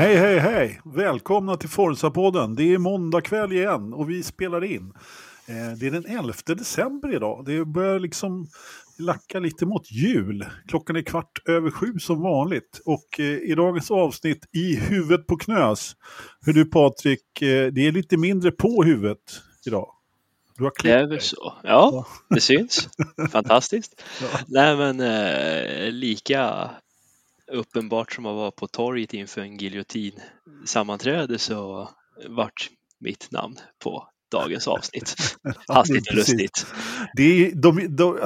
Hej, hej, hej! Välkomna till Forza-podden. Det är måndag kväll igen och vi spelar in. Eh, det är den 11 december idag. Det börjar liksom lacka lite mot jul. Klockan är kvart över sju som vanligt. Och eh, i dagens avsnitt I huvudet på knös. Hur du Patrik, eh, det är lite mindre på huvudet idag. Du har det är väl så. Ja, det syns. Fantastiskt. Ja. Nej men eh, lika uppenbart som att vara på torget inför en giljotin-sammanträde så vart mitt namn på dagens avsnitt. Hastigt och lustigt. Det är, de, de,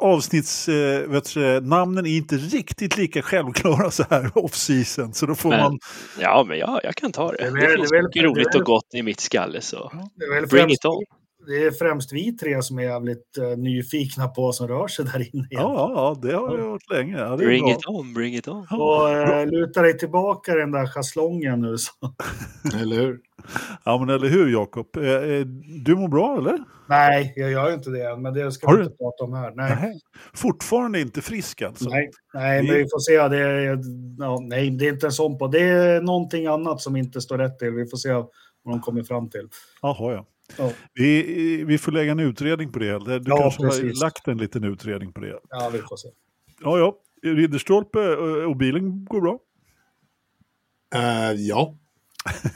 avsnittsnamnen äh, är inte riktigt lika självklara så här off-season. Så då får men, man... Ja, men ja, jag kan ta det. Det, det, det finns mycket roligt och gott i mitt skalle. Så bring it on det är främst vi tre som är jävligt uh, nyfikna på vad som rör sig där inne. Ja, ja, det har vi gjort länge. Ja, bring bra. it on, bring it on. Och uh, luta dig tillbaka i den där schäslongen nu. Så. eller hur? Ja, men eller hur Jakob? Eh, du mår bra eller? Nej, jag gör inte det. Men det ska har vi inte prata om här. Nej. nej. Fortfarande inte frisk alltså? Nej, nej men vi får se. Det är, ja, nej, det är inte en sån på. Det är någonting annat som inte står rätt till. Vi får se vad de kommer fram till. Jaha, ja. Ja. Vi, vi får lägga en utredning på det. Du ja, kanske precis. har lagt en liten utredning på det. Ja, vi får se. Ja, ja. Ridderstolpe och bilen går bra? Uh, ja.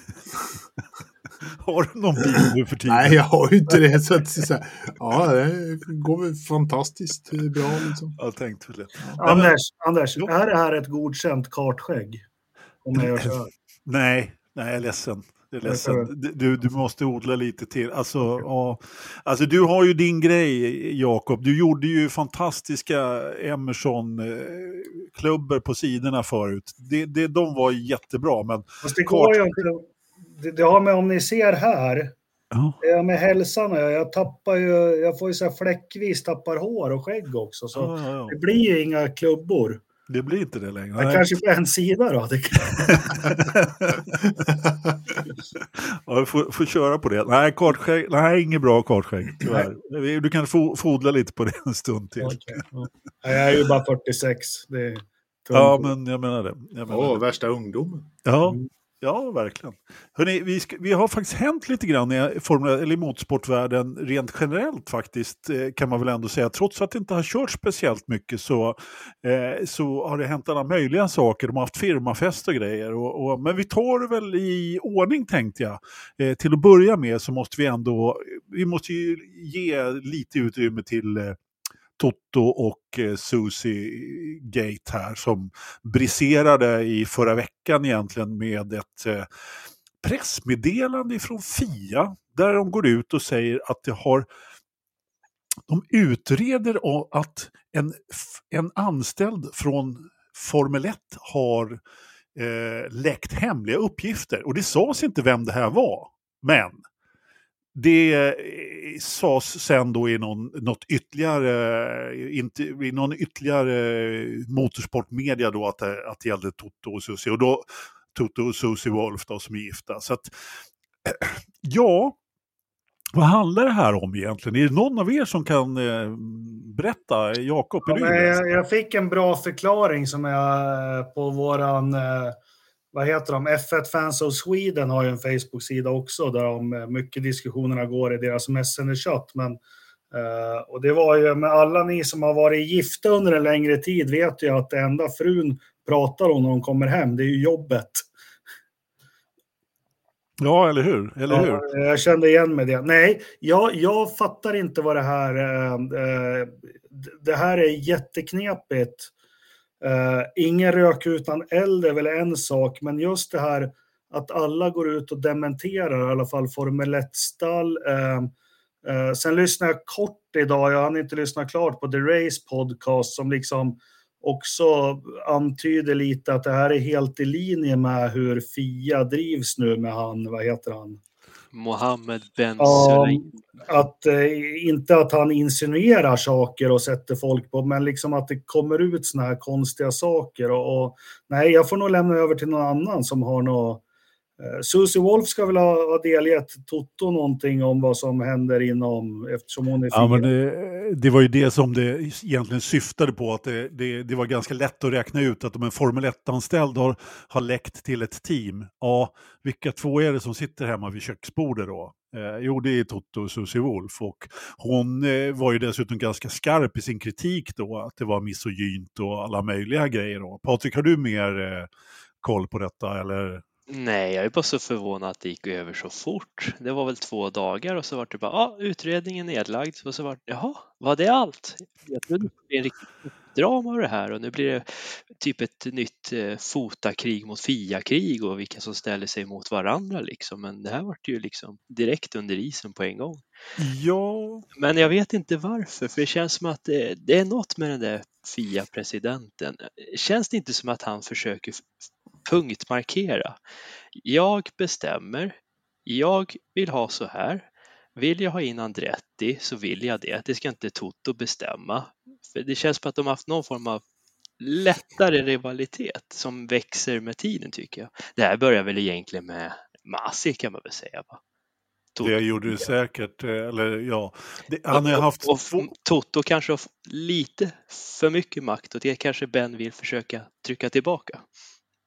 har du någon bil nu för tiden? Nej, jag har ju inte det. Så att, så här, ja, det går väl fantastiskt bra. Liksom. Jag tänkte väl ja. Anders, Anders är det här ett godkänt kartskägg? Om jag gör så här? Nej, nej, jag är ledsen. Jag är ledsen. Du, du måste odla lite till. Alltså, ja. alltså, du har ju din grej, Jakob. Du gjorde ju fantastiska Emerson-klubbor på sidorna förut. Det, det, de var jättebra, men... Fast det ju inte. Det, det har med, om ni ser här, Ja. med hälsan. Jag, jag tappar ju, jag får ju så här fläckvis tappar hår och skägg också. Så ja, ja, det blir ju inga klubbor. Det blir inte det längre. Det kanske på en sida då. ja, vi får, får, köra på det. Nej, kartskägg, nej inget bra kartskägg tyvärr. Du kan fodla lite på det en stund till. Okay. Ja. Jag är ju bara 46. Det är ja, men jag menar det. Jag menar oh, det. värsta ungdomen. Ja. Mm. Ja, verkligen. Hörrni, vi, ska, vi har faktiskt hänt lite grann i, eh, formula, eller i motorsportvärlden rent generellt faktiskt, eh, kan man väl ändå säga. Trots att det inte har kört speciellt mycket så, eh, så har det hänt alla möjliga saker. De har haft firmafest och grejer. Och, och, men vi tar det väl i ordning tänkte jag. Eh, till att börja med så måste vi ändå, eh, vi måste ju ge lite utrymme till eh, Toto och eh, Susie Gate här som briserade i förra veckan egentligen med ett eh, pressmeddelande från Fia där de går ut och säger att det har de utreder att en, en anställd från Formel 1 har eh, läckt hemliga uppgifter. Och det sades inte vem det här var. Men det eh, sades sen då i någon, något ytterligare, inte, i någon ytterligare motorsportmedia då att, att det gällde Toto och Susie. Och då Toto och Susie Wolf då som är gifta. Så att, ja, vad handlar det här om egentligen? Är det någon av er som kan eh, berätta? Jakob, ja, jag, jag, fick en bra förklaring som är eh, på våran eh, vad heter de? F1 Fans of Sweden har ju en Facebook-sida också där de, eh, mycket diskussionerna går i deras Messenger-chatt. Men, uh, och det var ju med alla ni som har varit gifta under en längre tid vet ju att det enda frun pratar om när de kommer hem, det är ju jobbet. Ja, eller hur? Eller ja, hur? Jag kände igen mig det. Nej, jag, jag fattar inte vad det här... Uh, uh, det här är jätteknepigt. Eh, uh, ingen rök utan eld är väl en sak, men just det här att alla går ut och dementerar, i alla fall Formel 1-stall. Uh, ehm, eh, uh, sen lyssnade jag kort idag, jag hann inte lyssna klart på The Race podcast som liksom också antyder lite att det här är helt i linje med hur Fia drivs nu med han, vad heter han? Mohammed Ben ja, att, eh, Inte att han insinuerar saker och sätter folk på, men liksom att det kommer ut såna här konstiga saker. Och, och nej, jag får nog lämna över till någon annan som har något Susie Wolf ska väl ha, ha delgett Toto någonting om vad som händer inom, eftersom hon är Ja, men det, det var ju det som det egentligen syftade på, att det, det, det var ganska lätt att räkna ut att om en Formel 1-anställd har, har läckt till ett team, ja, vilka två är det som sitter hemma vid köksbordet då? Eh, jo, det är Toto och Susie Wolf och hon eh, var ju dessutom ganska skarp i sin kritik då, att det var misogynt och alla möjliga grejer. Då. Patrik, har du mer eh, koll på detta eller? Nej, jag är bara så förvånad att det gick över så fort. Det var väl två dagar och så var det bara, ja, ah, utredningen nedlagd och så var det, jaha, var det allt? Jag trodde det blev en riktigt drama av det här och nu blir det typ ett nytt eh, fotakrig mot FIA-krig och vilka som ställer sig mot varandra liksom. Men det här vart ju liksom direkt under isen på en gång. Ja. Men jag vet inte varför, för det känns som att det, det är något med den där FIA-presidenten. Känns det inte som att han försöker punktmarkera? Jag bestämmer. Jag vill ha så här. Vill jag ha in Andretti så vill jag det. Det ska inte Toto bestämma. För det känns som att de har haft någon form av lättare rivalitet som växer med tiden tycker jag. Det här börjar väl egentligen med Masi kan man väl säga. Va? Toto. Det gjorde det säkert, eh, eller ja. Det, han har haft... Och, och, Toto kanske har lite för mycket makt och det kanske Ben vill försöka trycka tillbaka.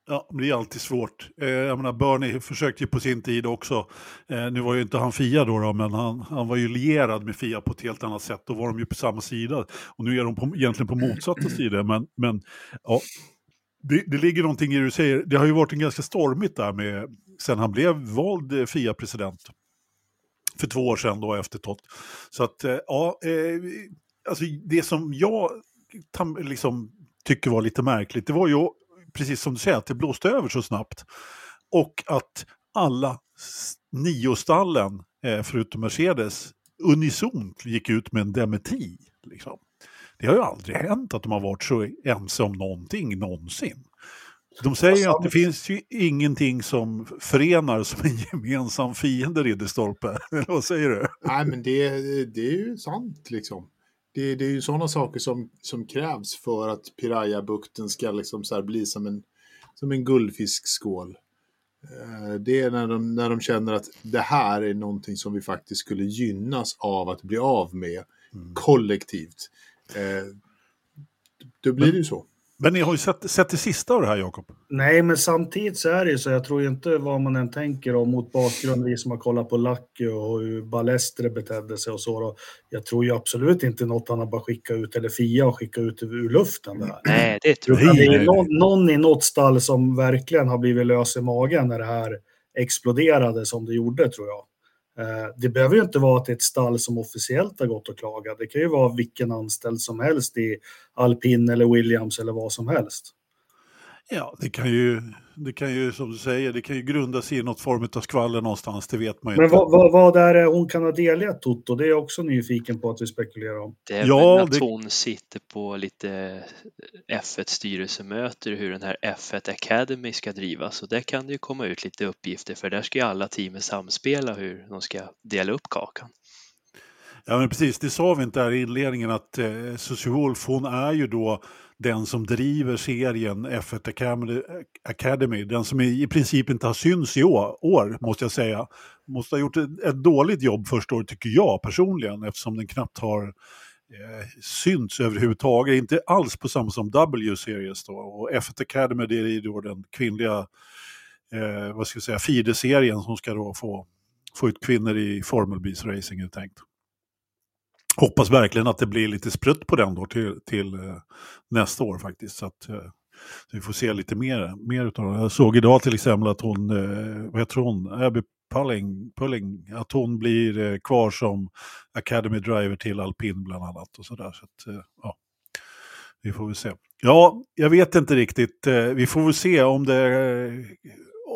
Ja, det är alltid svårt. Eh, jag menar, Bernie försökte ju på sin tid också. Eh, nu var ju inte han Fia då, då men han, han var ju lierad med Fia på ett helt annat sätt. Då var de ju på samma sida. Och nu är de på, egentligen på motsatta sidor. Men, men ja, det, det ligger någonting i det du säger. Det har ju varit en ganska stormigt där med, sen han blev vald eh, Fia-president. För två år sedan då efter Tott. Så att, eh, ja, eh, alltså det som jag liksom tycker var lite märkligt, det var ju precis som du säger, att det blåste över så snabbt. Och att alla nio stallen, eh, förutom Mercedes, unisont gick ut med en dementi. Liksom. Det har ju aldrig hänt att de har varit så ense om någonting någonsin. De säger att det finns ju ingenting som förenar som en gemensam fiende, Ridderstolpe. Vad säger du? Nej, men det, det är ju sant liksom det, det är ju sådana saker som, som krävs för att Piraya-bukten ska liksom så bli som en, som en guldfiskskål. Eh, det är när de, när de känner att det här är någonting som vi faktiskt skulle gynnas av att bli av med mm. kollektivt. Eh, då blir det ju så. Men ni har ju sett, sett det sista av det här, Jakob. Nej, men samtidigt så är det ju så. Jag tror inte vad man än tänker om mot bakgrund vi som har kollat på Lucky och hur Balestre betedde sig och så. Då, jag tror ju absolut inte något han har bara skickat ut, eller Fia och skickat ut ur luften. Det här. Nej, det tror jag inte. Det är någon, någon i något stall som verkligen har blivit lös i magen när det här exploderade som det gjorde, tror jag. Eh, det behöver ju inte vara att det är ett stall som officiellt har gått och klagat. Det kan ju vara vilken anställd som helst i Alpin eller Williams eller vad som helst. Ja, det kan ju, det kan ju som du säger, det kan ju grunda sig i något form av skvaller någonstans, det vet man ju Men inte. Vad, vad, vad är det hon kan ha delgett Toto? Det är jag också nyfiken på att vi spekulerar om. Det är ja, väl att det... hon sitter på lite F1 styrelsemöte hur den här F1 Academy ska drivas och där kan det ju komma ut lite uppgifter för där ska ju alla teamen samspela hur de ska dela upp kakan. Ja men precis, det sa vi inte här i inledningen att eh, Susie Wolf hon är ju då den som driver serien F1 Academy, den som i princip inte har synts i år, måste jag säga. Måste ha gjort ett, dåligt jobb första året tycker jag personligen eftersom den knappt har eh, synts överhuvudtaget, inte alls på samma som W-series då. Och F1 Academy det är då den kvinnliga, eh, vad ska jag säga, FIDE-serien som ska då få, få ut kvinnor i formelbilsracing helt tänkt. Hoppas verkligen att det blir lite sprutt på den då till, till eh, nästa år faktiskt. Så att eh, så vi får se lite mer, mer utav det. Jag såg idag till exempel att hon, eh, vad heter hon, Abby Pulling, Pulling att hon blir kvar som Academy Driver till Alpin bland annat. Och så där. Så att, ja, vi får väl se. Ja, jag vet inte riktigt. Vi får väl se om det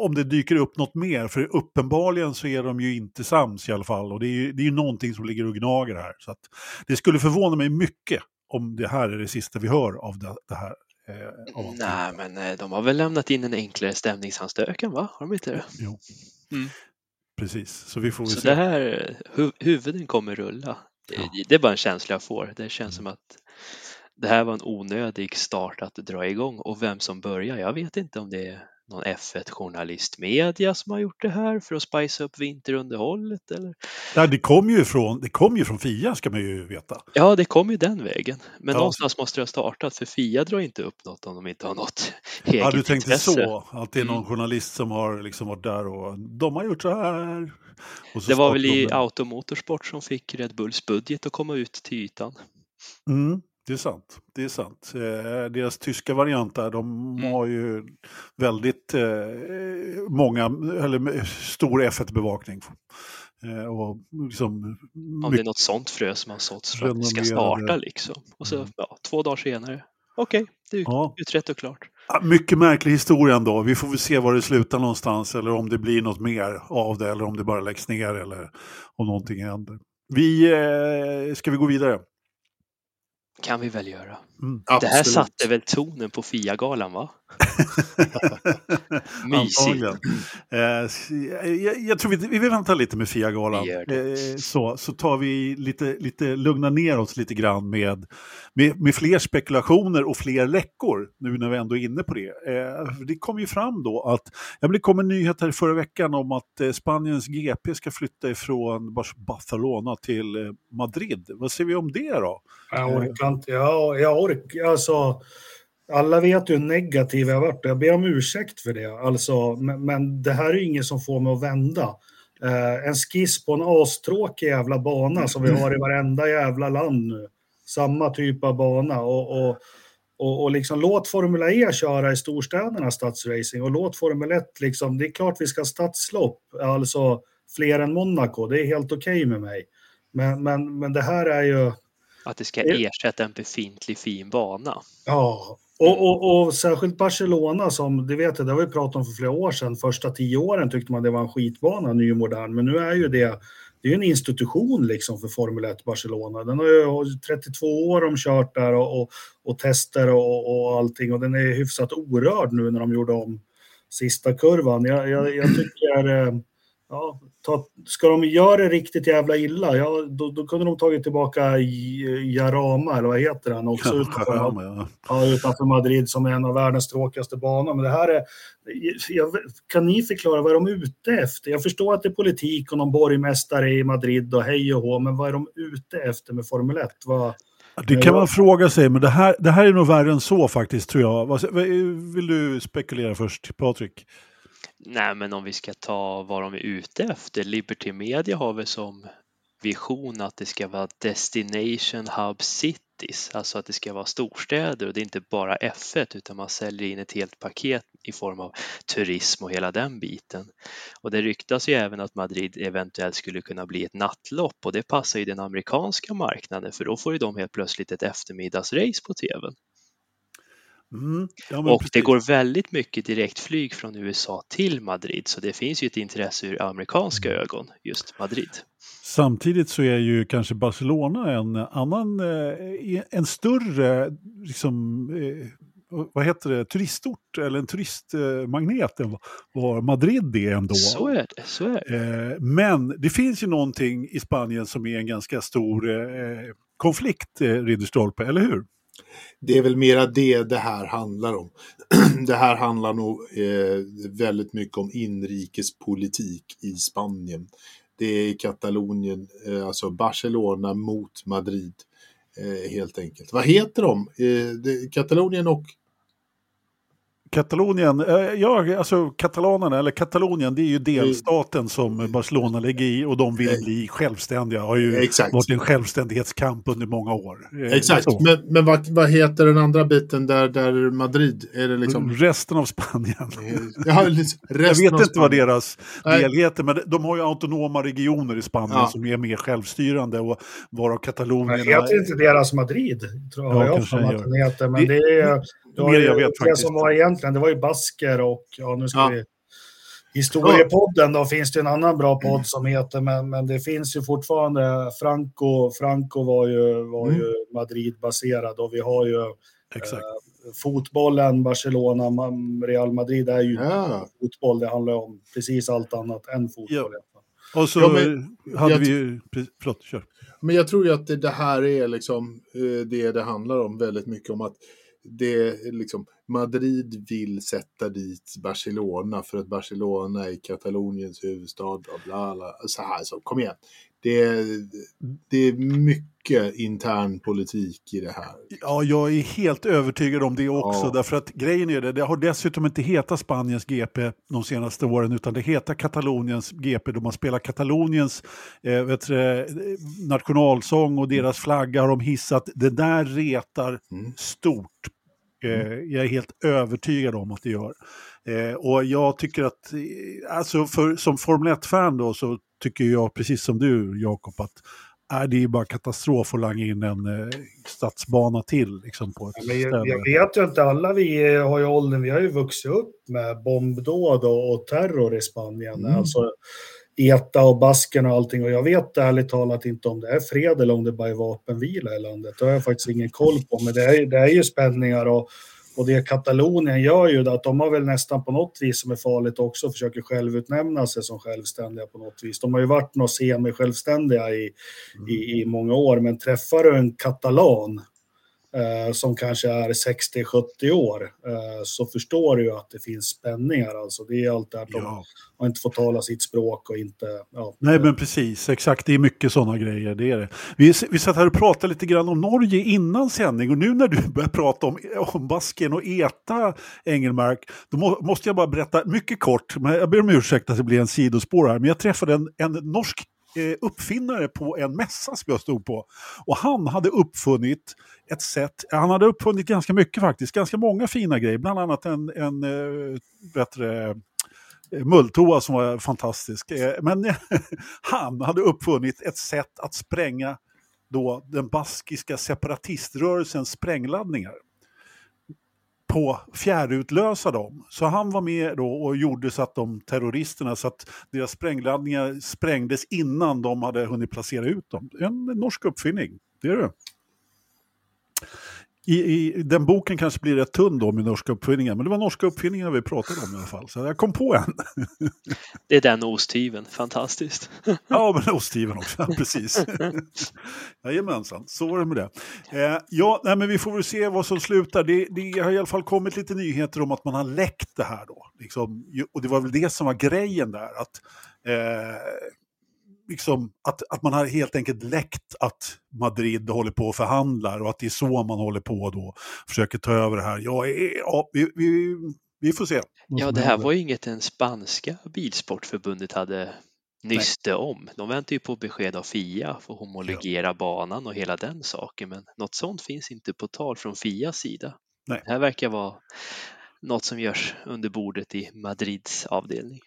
om det dyker upp något mer, för uppenbarligen så är de ju inte sams i alla fall. Och det är ju, det är ju någonting som ligger och gnager här. Så att det skulle förvåna mig mycket om det här är det sista vi hör av det, det här. Eh, Nej, men eh, de har väl lämnat in en enklare stämningsansökan, va? Har de inte det? Jo. Mm. Precis, så vi får så se. det här, hu huvuden kommer rulla. Ja. Det, det är bara en känsla jag får. Det känns mm. som att det här var en onödig start att dra igång och vem som börjar, jag vet inte om det är någon F1-journalist media som har gjort det här för att spicea upp vinterunderhållet? Eller? Ja, det kom ju från, det kom ju från Fia ska man ju veta. Ja, det kom ju den vägen. Men Ja. någonstans måste det ha startat för Fia drar inte upp något om de inte har något eget Ja, du tänkte intresse. så, att det är någon Mm. journalist som har liksom varit där och de har gjort så här. Så Det var väl i de. Automotorsport som fick Red Bulls budget att komma ut till ytan. Mm, det är sant. Det är sant. Eh, deras tyska variant där, de Mm. har ju väldigt eh, många, eller stor F1-bevakning. Eh, och liksom Om det är något sånt frö som har såtts för att det ska starta liksom. Och så Mm. ja, två dagar senare, okej, det är ja, utrett och klart. Mycket märklig historia ändå. Vi får väl se var det slutar någonstans eller om det blir något mer av det eller om det bara läggs ner eller om någonting händer. Vi, eh, ska vi gå vidare? Kan vi väl göra. Mm. Det här satte väl tonen på Fia-galan va? Mysigt. Eh, jag, jag tror vi, vi vill vänta lite med Fia-galan. Eh, så, så tar vi lite, lite, lugna ner oss lite grann med, med, med fler spekulationer och fler läckor, nu när vi ändå är inne på det. Eh, det kom ju fram då att, ja, det kom en nyhet här förra veckan om att eh, Spaniens GP ska flytta ifrån Bar- Barcelona till eh, Madrid. Vad säger vi om det då? Jag orkar inte. jag, jag orkar. Alltså, alla vet ju hur negativ jag har varit. Jag ber om ursäkt för det. Alltså, men, men det här är ju inget som får mig att vända. Eh, en skiss på en astråkig jävla bana som vi har i varenda jävla land nu. Samma typ av bana. Och, och, och, och liksom, låt Formula E köra i storstäderna stadsracing och låt Formel 1 liksom, det är klart vi ska ha stadslopp, alltså fler än Monaco, det är helt okej med mig. Men, men, men det här är ju, att det ska ersätta en befintlig fin bana. Ja, och, och, och särskilt Barcelona som, det vet jag, det har vi pratat om för flera år sedan. Första tio åren tyckte man det var en skitbana, ny och modern. Men nu är ju det, det är en institution liksom för Formel 1 Barcelona. Den har ju 32 år de kört där och, och, och tester och, och allting. Och den är hyfsat orörd nu när de gjorde om sista kurvan. Jag, jag, jag tycker, eh, ja, ta, ska de göra det riktigt jävla illa, ja, då, då kunde de tagit tillbaka Jarama, eller vad heter han, också utanför, Ja, ja, utanför Madrid som är en av världens tråkigaste banor. Men det här är, jag, kan ni förklara vad är de ute efter? Jag förstår att det är politik och någon borgmästare i Madrid och hej och hå, men vad är de ute efter med Formel 1? Vad, Det kan man fråga sig, men det här, det här är nog värre än så faktiskt tror jag. Vill du spekulera först, Patrik? Nej, men om vi ska ta vad de är ute efter. Liberty Media har väl som vision att det ska vara Destination Hub Cities, alltså att det ska vara storstäder och det är inte bara F1 utan man säljer in ett helt paket i form av turism och hela den biten. Och det ryktas ju även att Madrid eventuellt skulle kunna bli ett nattlopp och det passar ju den amerikanska marknaden för då får ju de helt plötsligt ett eftermiddagsrace på tvn. Mm, ja, Och det precis. går väldigt mycket direktflyg från USA till Madrid så det finns ju ett intresse ur amerikanska Mm. ögon, just Madrid. Samtidigt så är ju kanske Barcelona en annan, eh, en större, liksom, eh, vad heter det, turistort eller en turistmagnet än vad- Madrid är ändå. Så är det, så är det. Eh, Men det finns ju någonting i Spanien som är en ganska stor konflikt, Ridderstolpe, eller hur? Det är väl mera det det här handlar om. det här handlar nog eh, väldigt mycket om inrikespolitik i Spanien. Det är Katalonien, eh, alltså Barcelona mot Madrid eh, helt enkelt. Vad heter de? Eh, det, Katalonien och Katalonien, eh, ja, alltså katalanerna, eller Katalonien, det är ju delstaten som Barcelona ligger i och de vill Eh, bli självständiga. har ju Exakt. varit en självständighetskamp under många år. Eh, Exakt, så. men, men vad, vad heter den andra biten där, där Madrid? Är det liksom... Resten av Spanien. Ja, liksom Jag resten vet av inte vad deras Nej. del heter, men de har ju autonoma regioner i Spanien Ja. som är mer självstyrande och varav Katalonien Men heter inte deras Madrid? Tror Ja, jag den att den heter. Men Det- det, är det, var mer jag vet det faktiskt. som var egentligen, det var ju basker och ja, nu ska Ja. vi... Historiepodden då finns det en annan bra podd som heter, men, men det finns ju fortfarande, Franco, Franco var ju, var Mm. ju Madrid-baserad och vi har ju Exakt. eh, fotbollen, Barcelona, Real Madrid är ju Ja. fotboll, det handlar om precis allt annat än fotboll. Och så Ja, men hade jag- vi ju... Förlåt, kör. Men jag tror ju att det, det här är liksom eh, det det handlar om väldigt mycket om att det liksom Madrid vill sätta dit Barcelona för att Barcelona är Kataloniens huvudstad. Och bla bla. Så här, så kom igen. Det är, det är mycket intern politik i det här. Ja, jag är helt övertygad om det också. Ja. Därför att grejen är det, det har dessutom inte hetat Spaniens GP de senaste åren, utan det heter Kataloniens GP då man spelar Kataloniens eh, vet du, eh, nationalsång och deras flagga har de hissat. Det där retar Mm. stort. Eh, jag är helt övertygad om att det gör. Eh, och jag tycker att, eh, alltså för, som Formel 1-fan då så tycker jag precis som du Jakob att är det är bara katastrof att langa in en eh, stadsbana till liksom, på ett Ja, Men jag, ställe. jag vet ju inte, alla vi har ju åldern, vi har ju vuxit upp med bombdåd och, och terror i Spanien. Mm. Alltså ETA och Basken och allting. Och jag vet ärligt talat inte om det är fred eller om det bara är vapenvila i landet. Det har jag faktiskt ingen koll på. Men det är, det är ju spänningar och, och det Katalonien gör ju att de har väl nästan på något vis som är farligt också försöker självutnämna sig som självständiga på något vis. De har ju varit något semi-självständiga i, i, i många år. Men träffar du en katalan som kanske är 60-70 år eh, så förstår du ju att det finns spänningar. Alltså, det är allt det att de Ja. har inte fått tala sitt språk och inte... Ja, Nej men precis, exakt. Det är mycket sådana grejer. Det är det. Vi, vi satt här och pratade lite grann om Norge innan sändning och nu när du börjar prata om, om Basken och ETA, Engelmark, då må, måste jag bara berätta mycket kort, men jag ber om ursäkt att det blir en sidospår här, men jag träffade en, en norsk eh, Eh, uppfinnare på en mässa som jag stod på. Och han hade uppfunnit ett sätt, han hade uppfunnit ganska mycket faktiskt, ganska många fina grejer, bland annat en, en eh, bättre eh, mulltoa som var fantastisk. Men han hade uppfunnit ett sätt att spränga då den baskiska separatiströrelsens sprängladdningar. På fjärrutlösa dem. Så han var med då och gjorde så att de terroristerna, så att deras sprängladdningar sprängdes innan de hade hunnit placera ut dem. En norsk uppfinning, det är det. I, I den boken kanske blir rätt tunn då med norska uppfinningar, men det var norska uppfinningar vi pratade om i alla fall. Så jag kom på en. Det är den osthyveln, fantastiskt. Ja, men osthyveln också, precis. Jajamensan, så var det med det. Eh, ja, nej, men vi får väl se vad som slutar. Det, det har i alla fall kommit lite nyheter om att man har läckt det här då. Liksom, och det var väl det som var grejen där, att, eh, liksom, att, att man har helt enkelt läckt att Madrid håller på och förhandlar och att det är så man håller på då, försöker ta över det här. Ja, eh, ja vi, vi, vi får se. Ja, det här händer. var ju inget den spanska bilsportförbundet hade nyste om. De väntar ju på besked av FIA för att homologera banan och hela den saken, men något sånt finns inte på tal från FIAs sida. Nej. Det här verkar vara något som görs under bordet i Madrids avdelning.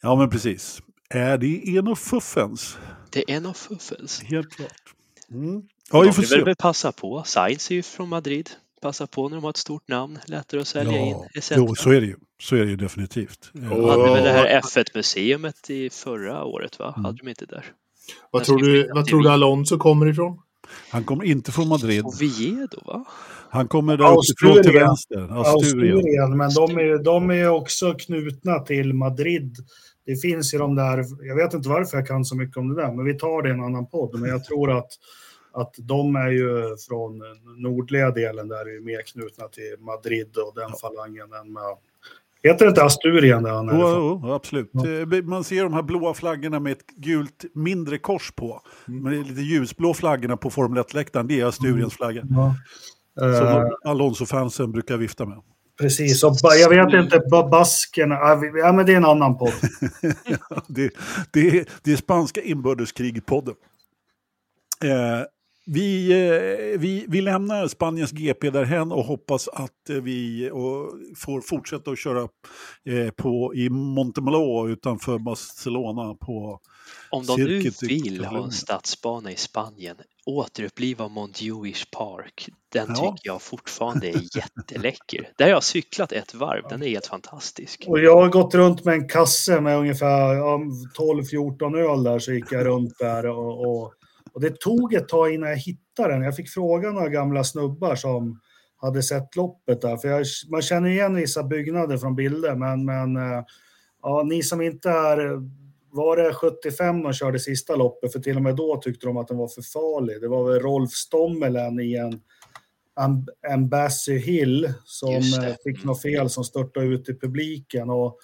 Ja, men precis. Är det en av fuffens? Det är en av fuffens. Helt klart. Mm. Ja, vi får se. väl passa på. Sainz är ju från Madrid. Passa på när de har ett stort namn, lättare att sälja in etc. jo, så är det ju. Så är det ju definitivt. De hade väl det här F1-museet i förra året, va? Mm. Hade de inte där? Vad tror du, vad tror du. Alonso kommer ifrån? Han kommer inte från Madrid. Oviedo, va? Han kommer där uppifrån till vänster. Asturien. Asturien, men de är, de är också knutna till Madrid. Det finns ju de där, jag vet inte varför jag kan så mycket om det där, men vi tar det i en annan podd. Men jag tror att, att de är ju från nordliga delen där är ju mer knutna till Madrid och den falangen än med... Heter det inte Asturien där han är ifrån? jo, absolut. Ja. Eh, Man ser de här blåa flaggorna med ett gult mindre kors på. Mm. Men lite ljusblå flaggorna på Formel 1-läktaren, det är Asturiens flagga. Ja. Som Eh, Alonso-fansen brukar vifta med. Precis, och jag vet inte, ba- baskerna, ja, ja men det är en annan podd. det, det, är, det är spanska inbördeskrig-podden. Eh, vi, eh, vi, vi lämnar Spaniens GP därhen och hoppas att eh, vi och får fortsätta att köra eh, på, i Montemolo utanför Barcelona på Om de nu vill ha en stadsbana i Spanien, återuppliva Montjuic Park. Den Ja. tycker jag fortfarande är jätteläcker. Där har jag cyklat ett varv, den är helt fantastisk. Och jag har gått runt med en kasse med ungefär ja, 12-14 öl där, så gick jag runt där och, och, och det tog ett tag innan jag hittade den. Jag fick fråga några gamla snubbar som hade sett loppet där, för jag, man känner igen vissa byggnader från bilder, men, men eh, ja, ni som inte är var det 75 de körde sista loppet? För till och med då tyckte de att den var för farlig. Det var väl Rolf Stommelen i en Ambassy Hill som eh, fick något fel som störtade ut i publiken. Och,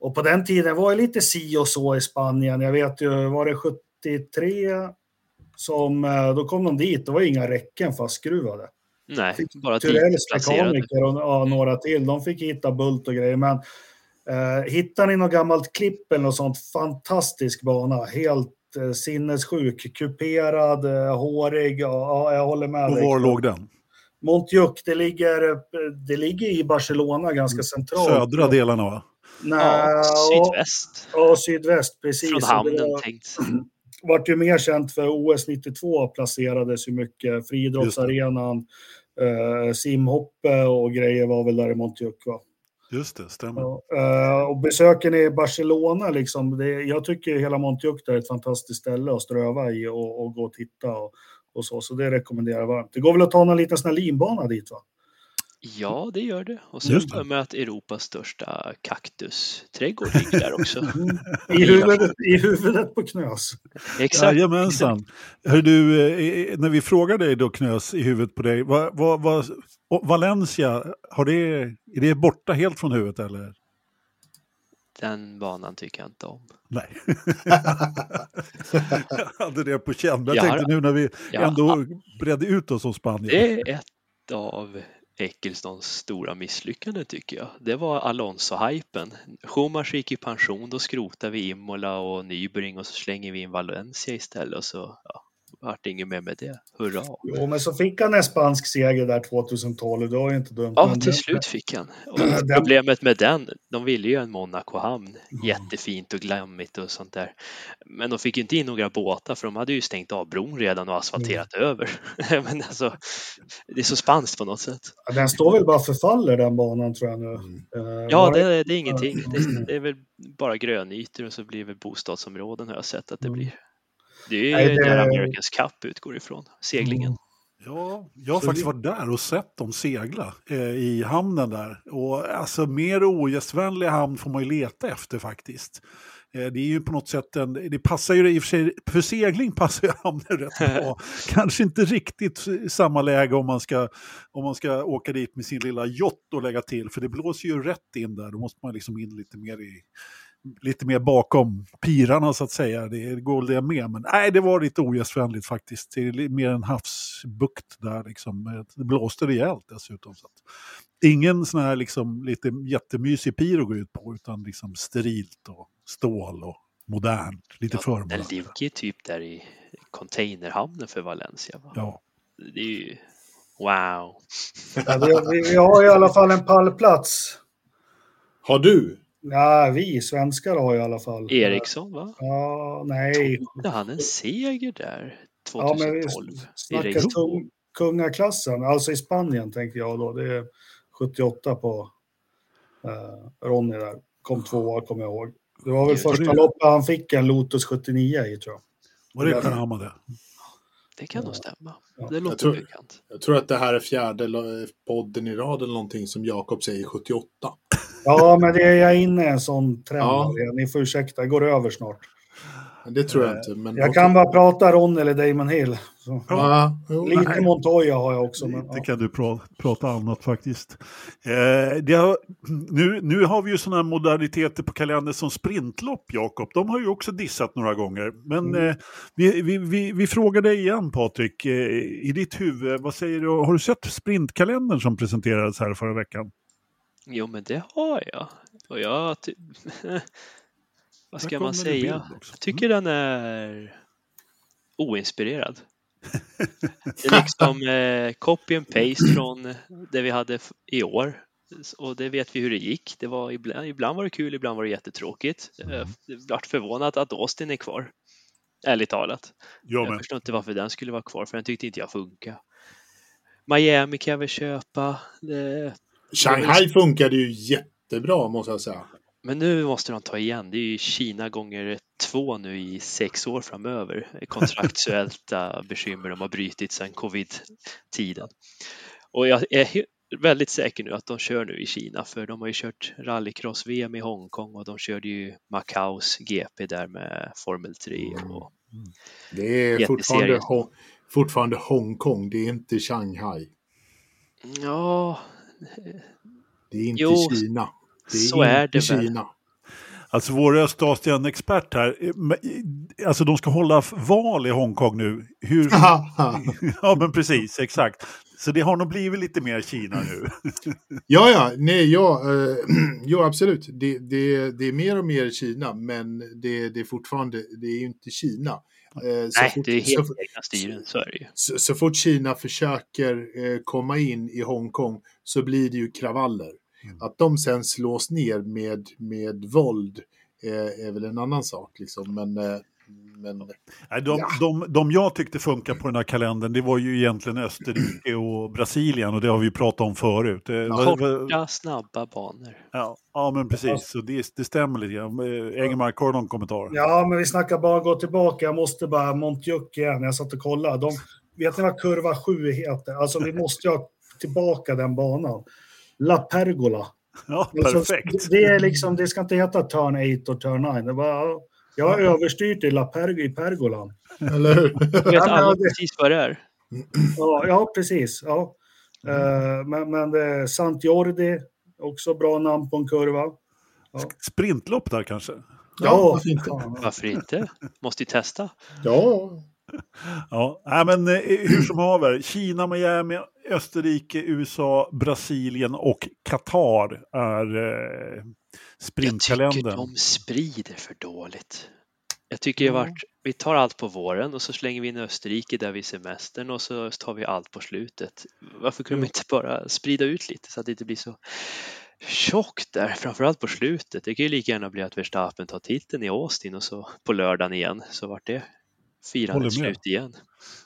och på den tiden var det lite si och så i Spanien. Jag vet ju, var det 73 som, eh, då kom de dit, det var inga räcken fastskruvade. Nej, Fick bara Turells mekaniker och ja, några till, de fick hitta bult och grejer. Men eh, hittar ni något gammalt klipp eller något sånt, fantastisk bana. Helt eh, sinnessjuk, kuperad, eh, hårig. Ja, ja, jag håller med Och dig. var låg den? Montjuic, det ligger, eh, det ligger i Barcelona ganska centralt. Södra delarna va? Nej, Ja, sydväst. och sydväst, precis. Från hamnen var- tänkt. vart ju mer känt för OS 92 placerades ju mycket. Friidrottsarenan, eh, simhoppe och grejer var väl där i Montjuic. Va? Just det, stämmer. Ja, eh, och besöken i Barcelona, liksom, det, jag tycker hela Montjuic är ett fantastiskt ställe att ströva i och, och gå och titta och, och så. Så det rekommenderar jag varmt. Det går väl att ta någon liten sån här linbana dit va? Ja, det gör det. Och så Just det. har jag med att Europas största kaktusträdgård ligger där också. I huvudet, I huvudet på Knös. Exakt. Jajamensan. Hör du, eh, när vi frågar dig då Knös i huvudet på dig, vad, vad, vad, Valencia, har det, är det borta helt från huvudet eller? Den banan tycker jag inte om. Nej. jag hade det på känn. Jag Ja, tänkte nu när vi ja. ändå bredde ut oss om Spanien. Det är ett av Ecclestons stora misslyckande tycker jag. Det var Alonso-hypen. Schumacher gick i pension, då skrotar vi Imola och Nybring och så slänger vi in Valencia istället och så ja, vart inget mer med det. Hurra! Jo, men så fick han en spansk seger där 2012. Det var ju inte dumt. Ja, till det- slut fick han. Och Den- problemet med den, de ville ju en Monaco-hamn. Jättefint och glammigt och sånt där. Men de fick ju inte in några båtar för de hade ju stängt av bron redan och asfalterat över. Men alltså, det är så spanskt på något sätt. Ja, Den står väl bara förfaller den banan tror jag nu. Mm. Eh, Ja, var det, det är ingenting. Det, det är väl bara grönytor och så blir det bostadsområden har jag sett att det Mm. blir. Det är ju där Americans Cup utgår ifrån, seglingen. Ja, jag har Så faktiskt det- varit där och sett dem segla eh, i hamnen där. Och alltså mer ogästvänlig hamn får man ju leta efter faktiskt. Eh, det är ju på något sätt en, det passar ju i och för sig, för segling passar ju hamnen rätt bra. Kanske inte riktigt i samma läge om man, ska, om man ska åka dit med sin lilla yacht och lägga till, för det blåser ju rätt in där. Då måste man liksom in lite mer i lite mer bakom pirarna så att säga. Det går det med. Men nej, det var lite ogästvänligt faktiskt. Det är mer en havsbukt där liksom. Det blåste rejält dessutom. Så att ingen sån här liksom lite jättemysig pir att gå ut på utan liksom sterilt och stål och modernt. Lite Ja, den förmånligt. ligger ju typ där i containerhamnen för Valencia. Va? Ja. Det är ju wow. Ja, vi, vi, vi har i alla fall en pallplats. Har du? Ja, vi svenskar har i alla fall. Eriksson va? Ja, nej. Tog han en seger där Ja, men vi 2012? i snackar race? tung, kungaklassen, alltså i Spanien tänker jag då. Det är 78 på eh, Ronny där. Kom tvåa, kommer jag ihåg. Det var väl Gud. första loppet han fick en Lotus 79 i tror jag. Var det Karama det? Det kan nog stämma. Ja. Det låter tror- bekant. Jag tror att det här är fjärde podden i rad eller någonting som Jakob säger 78. Ja, men det är jag inne i en sån trend. Ja. Ni får ursäkta, jag går över snart. Det tror jag inte. Men Jag kan bara prata Ron eller Damon Hill. Så. Ja, jo, Lite nej. Montoya har jag också. Men, Lite ja. kan du pra prata annat faktiskt. Eh, det har, nu, nu har vi ju sådana modaliteter på kalendern som sprintlopp, Jakob. De har ju också dissat några gånger. Men Mm. eh, vi, vi, vi, vi frågar dig igen, Patrik. Eh, I ditt huvud, vad säger du? Har du sett sprintkalendern som presenterades här förra veckan? Jo, men det har jag. Och jag... Vad ska man säga? Jag tycker den är oinspirerad. Det är liksom eh, copy and paste från det vi hade i år. Och det vet vi hur det gick. Det var ibland, ibland var det kul, ibland var det jättetråkigt. Mm. Jag vart förvånad att Austin är kvar. Ärligt talat. Jag Jag förstår inte varför den skulle vara kvar, för den tyckte inte jag funkar. Miami kan jag väl köpa. Det... Shanghai funkade ju jättebra måste jag säga. Men nu måste de ta igen. Det är ju Kina gånger två nu i sex år framöver. Kontraktuella bekymmer de har brutit sedan covid-tiden. Och jag är väldigt säker nu att de kör nu i Kina för de har ju kört rallycross-VM i Hongkong och de körde ju Macaos GP där med Formel 3 och Det är fortfarande, Ho- fortfarande Hongkong, det är inte Shanghai. Ja, Det är inte Jo, Kina. Det är så är inte det väl. Alltså vår Östasien-expert här, eh, alltså de ska hålla val i Hongkong nu. Hur... ja men precis, exakt. Så det har nog blivit lite mer Kina nu. Ja, ja, nej, ja, eh, ja absolut. Det, det, det är mer och mer Kina, men det, det är fortfarande, det är ju inte Kina. Eh, så nej, fort- det är så, helt egna styren, så är det ju. så, så fort Kina försöker eh, komma in i Hongkong så blir det ju kravaller. Mm. Att de sen slås ner med, med våld eh, är väl en annan sak. Liksom. Men, eh, men Nej, de, Ja. de, de jag tyckte funkar på den här kalendern, det var ju egentligen Österrike och Brasilien och det har vi pratat om förut. Eh, Korta, snabba banor. Ja, ja men precis, så det, det stämmer lite grann. Engelmark, har du någon kommentar? Ja, men vi snackar bara gå tillbaka. Jag måste bara Montjuck igen. Jag satt och kollade. De, vet ni vad kurva 7 heter? Alltså, vi måste ju ha tillbaka den banan. La Pergola. Ja, Alltså, perfekt. Det, är liksom, det ska inte heta turn 8 och turn 9. Det var, jag har överstyrt i, La Perg, i Pergolan. eller hur? Vet alla precis vad det är? Ja, ja precis. Ja. Eh, men men det, Sant Jordi, också bra namn på en kurva. Sprintlopp där kanske? Ja, varför inte? Varför inte? Måste ju testa. Ja, Ja, men eh, hur som haver. Kina, Miami, Österrike, USA, Brasilien och Qatar är eh, Jag tycker sprintkalendern. de sprider för dåligt. Jag tycker har varit, vi tar allt på våren och så slänger vi in Österrike där vid semestern och så tar vi allt på slutet. Varför kunde de inte bara sprida ut lite så att det inte blir så tjockt där, framförallt på slutet. Det kan ju lika gärna bli att Verstappen tar titeln i Austin och så på lördagen igen så vart det med. slut igen.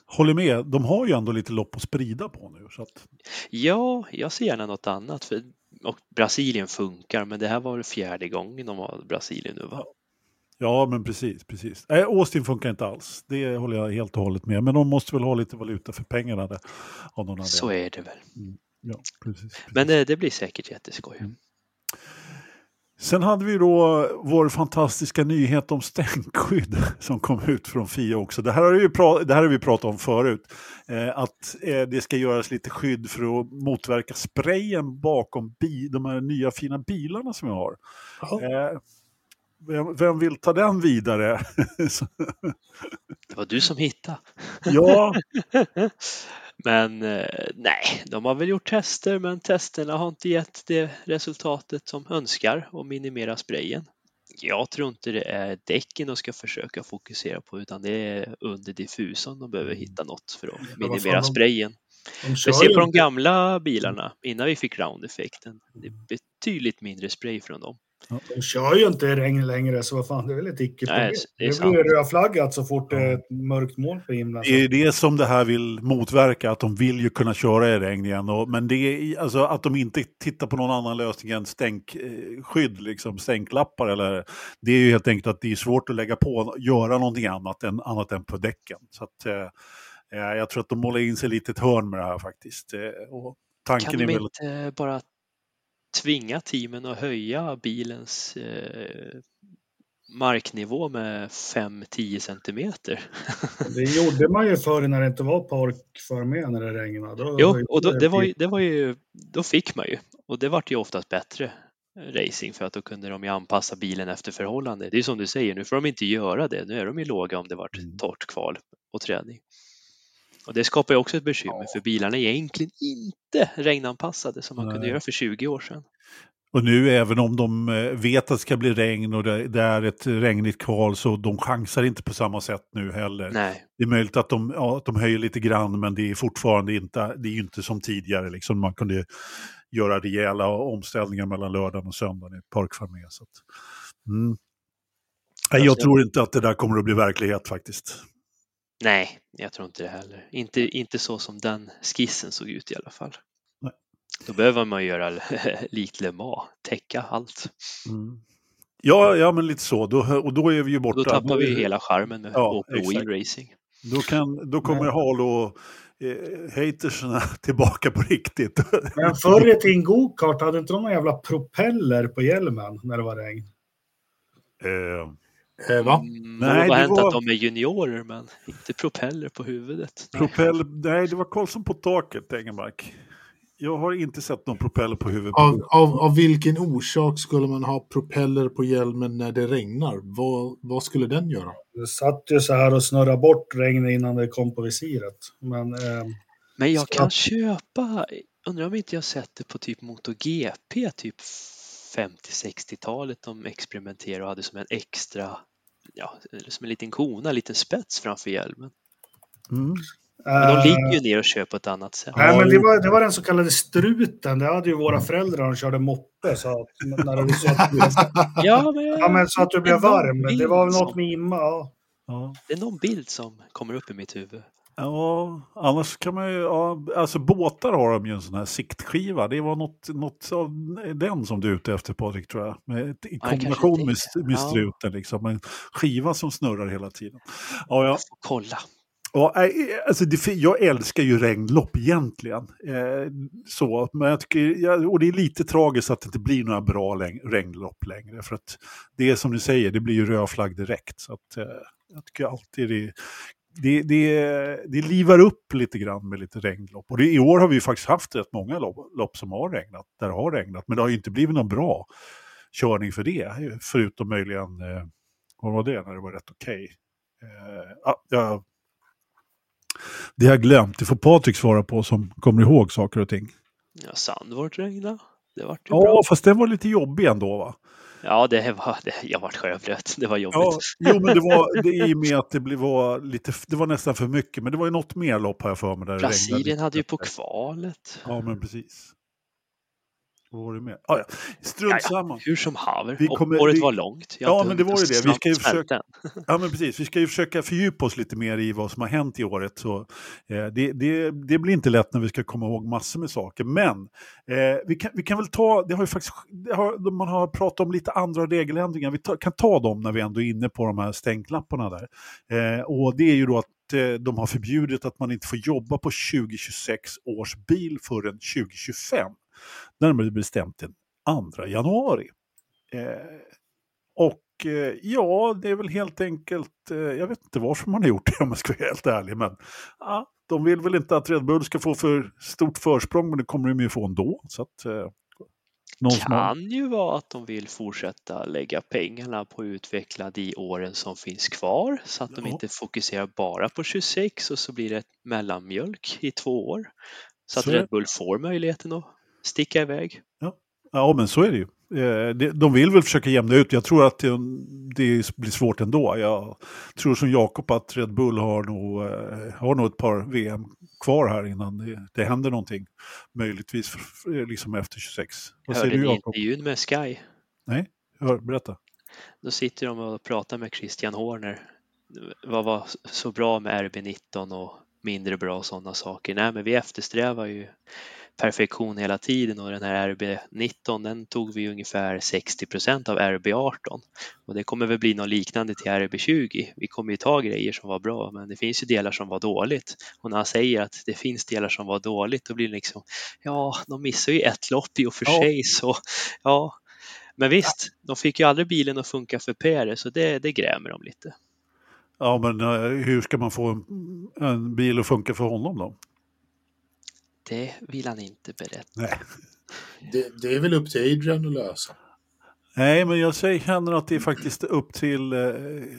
Håller med, de har ju ändå lite lopp att sprida på nu. Så att, Ja, jag ser gärna något annat. För, och Brasilien funkar, men det här var fjärde gången de har Brasilien nu va? ja, men precis. precis. Nej, Austin funkar inte alls. Det håller jag helt och hållet med. Men de måste väl ha lite valuta för pengarna där. Av någon Så är det väl. Ja, precis, precis. Men det, det blir säkert jätteskoj. Mm. Sen hade vi då vår fantastiska nyhet om stänkskydd som kom ut från FIA också. Det här har vi, pra- det här har vi pratat om förut. Eh, att eh, det ska göras lite skydd för att motverka sprayen bakom de här nya fina bilarna som vi har. Eh, vem, vem vill ta den vidare? Det var du som hittade. ja, Men eh, nej, de har väl gjort tester, men testerna har inte gett det resultatet som önskar och minimera sprayen. Jag tror inte det är däcken de ska försöka fokusera på, utan det är under diffusorn de behöver hitta något för att minimera sprayen. Vi ser på de gamla bilarna innan vi fick round-effekten. Det är betydligt mindre spray från dem. De kör ju inte i regn längre, så vad fan, det är väl ett icke-problem. Nej, det är Det blir rödflaggat så fort det är ett mörkt moln på himlen. det är det som det här vill motverka, att de vill ju kunna köra i regn igen. Och, men det är alltså att de inte tittar på någon annan lösning än stänkskydd, liksom stänklappar. Eller, det är ju helt enkelt att det är svårt att lägga på, göra någonting annat än, annat än på däcken. Så att, eh, eh, jag tror att de målar in sig lite ett hörn med det här faktiskt. Eh, och tanken Kan är de väl... inte bara tvinga teamen att höja bilens eh, marknivå med 5-10 centimeter? Det gjorde man ju förr när det inte var parkförmed när det regnade. Då Jo, och då, det var ju, det var ju, då fick man ju. Och det vart ju oftast bättre racing för att då kunde de ju anpassa bilen efter förhållande. Det är som du säger, nu får de inte göra det. Nu är de ju låga om det vart Mm. torrt kval och träning. Och det skapar ju också ett bekymmer för bilarna är egentligen inte regnanpassade som man kunde Nej. göra för 20 år sedan. Och nu även om de eh, vet att det ska bli regn och det, är ett regnigt kval så de chansar inte på samma sätt nu heller. Nej, Det är möjligt att de, ja, att de höjer lite grann men det är fortfarande inte, det är inte som tidigare. Liksom. Man kunde göra rejäla omställningar mellan lördagen och söndagen i parkfarmé. Så att, mm. Nej, jag Alltså- tror inte att det där kommer att bli verklighet faktiskt. Nej, jag tror inte det heller. Inte, inte så som den skissen såg ut i alla fall. Nej. Då behöver man göra likt Le Mans, täcka allt. Mm. Ja, ja, men lite så. Då, och då är vi ju borta. Då tappar vi ju hela charmen med Ja, open racing. Då, kan, då kommer Halo eh, hatersna tillbaka på riktigt. Men förr i tiden gokart hade inte de någon jävla propeller på hjälmen när det var regn? eh, Eh, va? Mm, Nej, det har hänt var- att de är juniorer men inte propeller på huvudet. Nej. propell, nej, det var Karlsson på taket, Engelmark. Jag har inte sett någon propeller på huvudet. Av, av, av vilken orsak skulle man ha propeller på hjälmen när det regnar? Vad, vad skulle den göra? Det satt ju så här och snurrade bort regnet innan det kom på visiret. Men, eh, Men jag Så kan att- köpa, undrar om inte jag sett det på typ MotoGP, typ 50-60-talet de experimenterade och hade som en extra, ja, som en liten kona, en liten spets framför hjälmen. Mm. Men de eh, ligger ju ner och kör på ett annat sätt. Nej, men det var, det var den så kallade struten. Det hade ju våra föräldrar när de körde moppe. Så att, när det så att, Ja, men, ja, men så att du blev varm. Det var väl något med Imma. Ja. Ja. det är någon bild som kommer upp i mitt huvud. Ja, annars kan man ju, ja, alltså båtar har de ju en sån här siktskiva. Det var något, något av den som du är ute efter Patrik tror jag. Med, I kombination det. med, med Ja. struten liksom. En skiva som snurrar hela tiden. Ja, ja. Jag får kolla. Ja, alltså det, jag älskar ju regnlopp egentligen. Eh, så, men jag tycker, ja, och det är lite tragiskt att det inte blir några bra läng- regnlopp längre. För att det är som du säger, det blir ju röd flagg direkt. Så att, eh, jag tycker alltid det, det, det, det livar upp lite grann med lite regnlopp. Och det, i år har vi ju faktiskt haft rätt många lopp, lopp som har regnat, där det har regnat. Men det har ju inte blivit någon bra körning för det. Förutom möjligen, eh, vad var det, när det var rätt okej. Eh, ja, jag det har jag glömt. Det får Patrik svara på som kommer ihåg saker och ting. Ja, Sandvort regna. Det vart ju Ja, bra. fast den var lite jobbig ändå va? Ja, det var, det, jag vart sjöblöt. Det var jobbigt. Ja, jo, men det var det, i och med att det blev, var lite, det var nästan för mycket. Men det var ju något mer lopp här för mig. Där Brasilien hade ju på kvalet. Ja, men precis. Var det med? Ah, ja. Strunt Ja, ja. samma. Hur som haver. Kommer- Året vi- var långt. Jag Ja, men det var ju det. Vi ska ju försöka-. Ja, men precis. Vi ska ju försöka fördjupa oss lite mer i vad som har hänt i året. Så, eh, det, det, det blir inte lätt när vi ska komma ihåg massor med saker. Men eh, vi, kan, vi kan väl ta, det har ju faktiskt, har, man har pratat om lite andra regeländringar. Vi ta, kan ta dem när vi ändå är inne på de här stänklapparna där. Eh, och det är ju då att eh, de har förbjudit att man inte får jobba på 2026 års bil förrän 2025. Närmare bestämt den 2 januari. Eh, och eh, ja, det är väl helt enkelt, eh, jag vet inte varför man har gjort det om jag ska vara helt ärlig, men ja, de vill väl inte att Red Bull ska få för stort försprång, men det kommer de ju få ändå. Så att, någon som har- kan ju vara att de vill fortsätta lägga pengarna på att utveckla de åren som finns kvar så att de Ja. inte fokuserar bara på 26 och så blir det ett mellanmjölk i två år. Så att Så det. Red Bull får möjligheten att sticka iväg. Ja, men så är det ju. Eh, De vill väl försöka jämna ut. Jag tror att det, blir svårt ändå. Jag tror som Jakob att Red Bull har nog, eh, har nog ett par VM kvar här innan det, det händer någonting. Möjligtvis liksom efter 26. Vad säger Hörde du Jakob? intervjun med Sky? Nej, hör, berätta. Då sitter de och pratar med Christian Horner. Vad var så bra med RB19 och mindre bra och sådana saker? Nej, men vi eftersträvar ju perfektion hela tiden och den här RB19 den tog vi ungefär 60% av RB18 och det kommer väl bli något liknande till RB20. Vi kommer ju ta grejer som var bra men det finns ju delar som var dåligt och när han säger att det finns delar som var dåligt då blir det liksom ja, de missar ju ett lopp i och för Ja. sig så ja, men visst, de fick ju aldrig bilen att funka för Perez så det, det grämer de lite. Ja, men eh, hur ska man få en, en bil att funka för honom då? Det vill han inte berätta. Nej. Det, det är väl upp till Adrian att lösa. Nej, men jag säger känner att det är faktiskt upp till eh,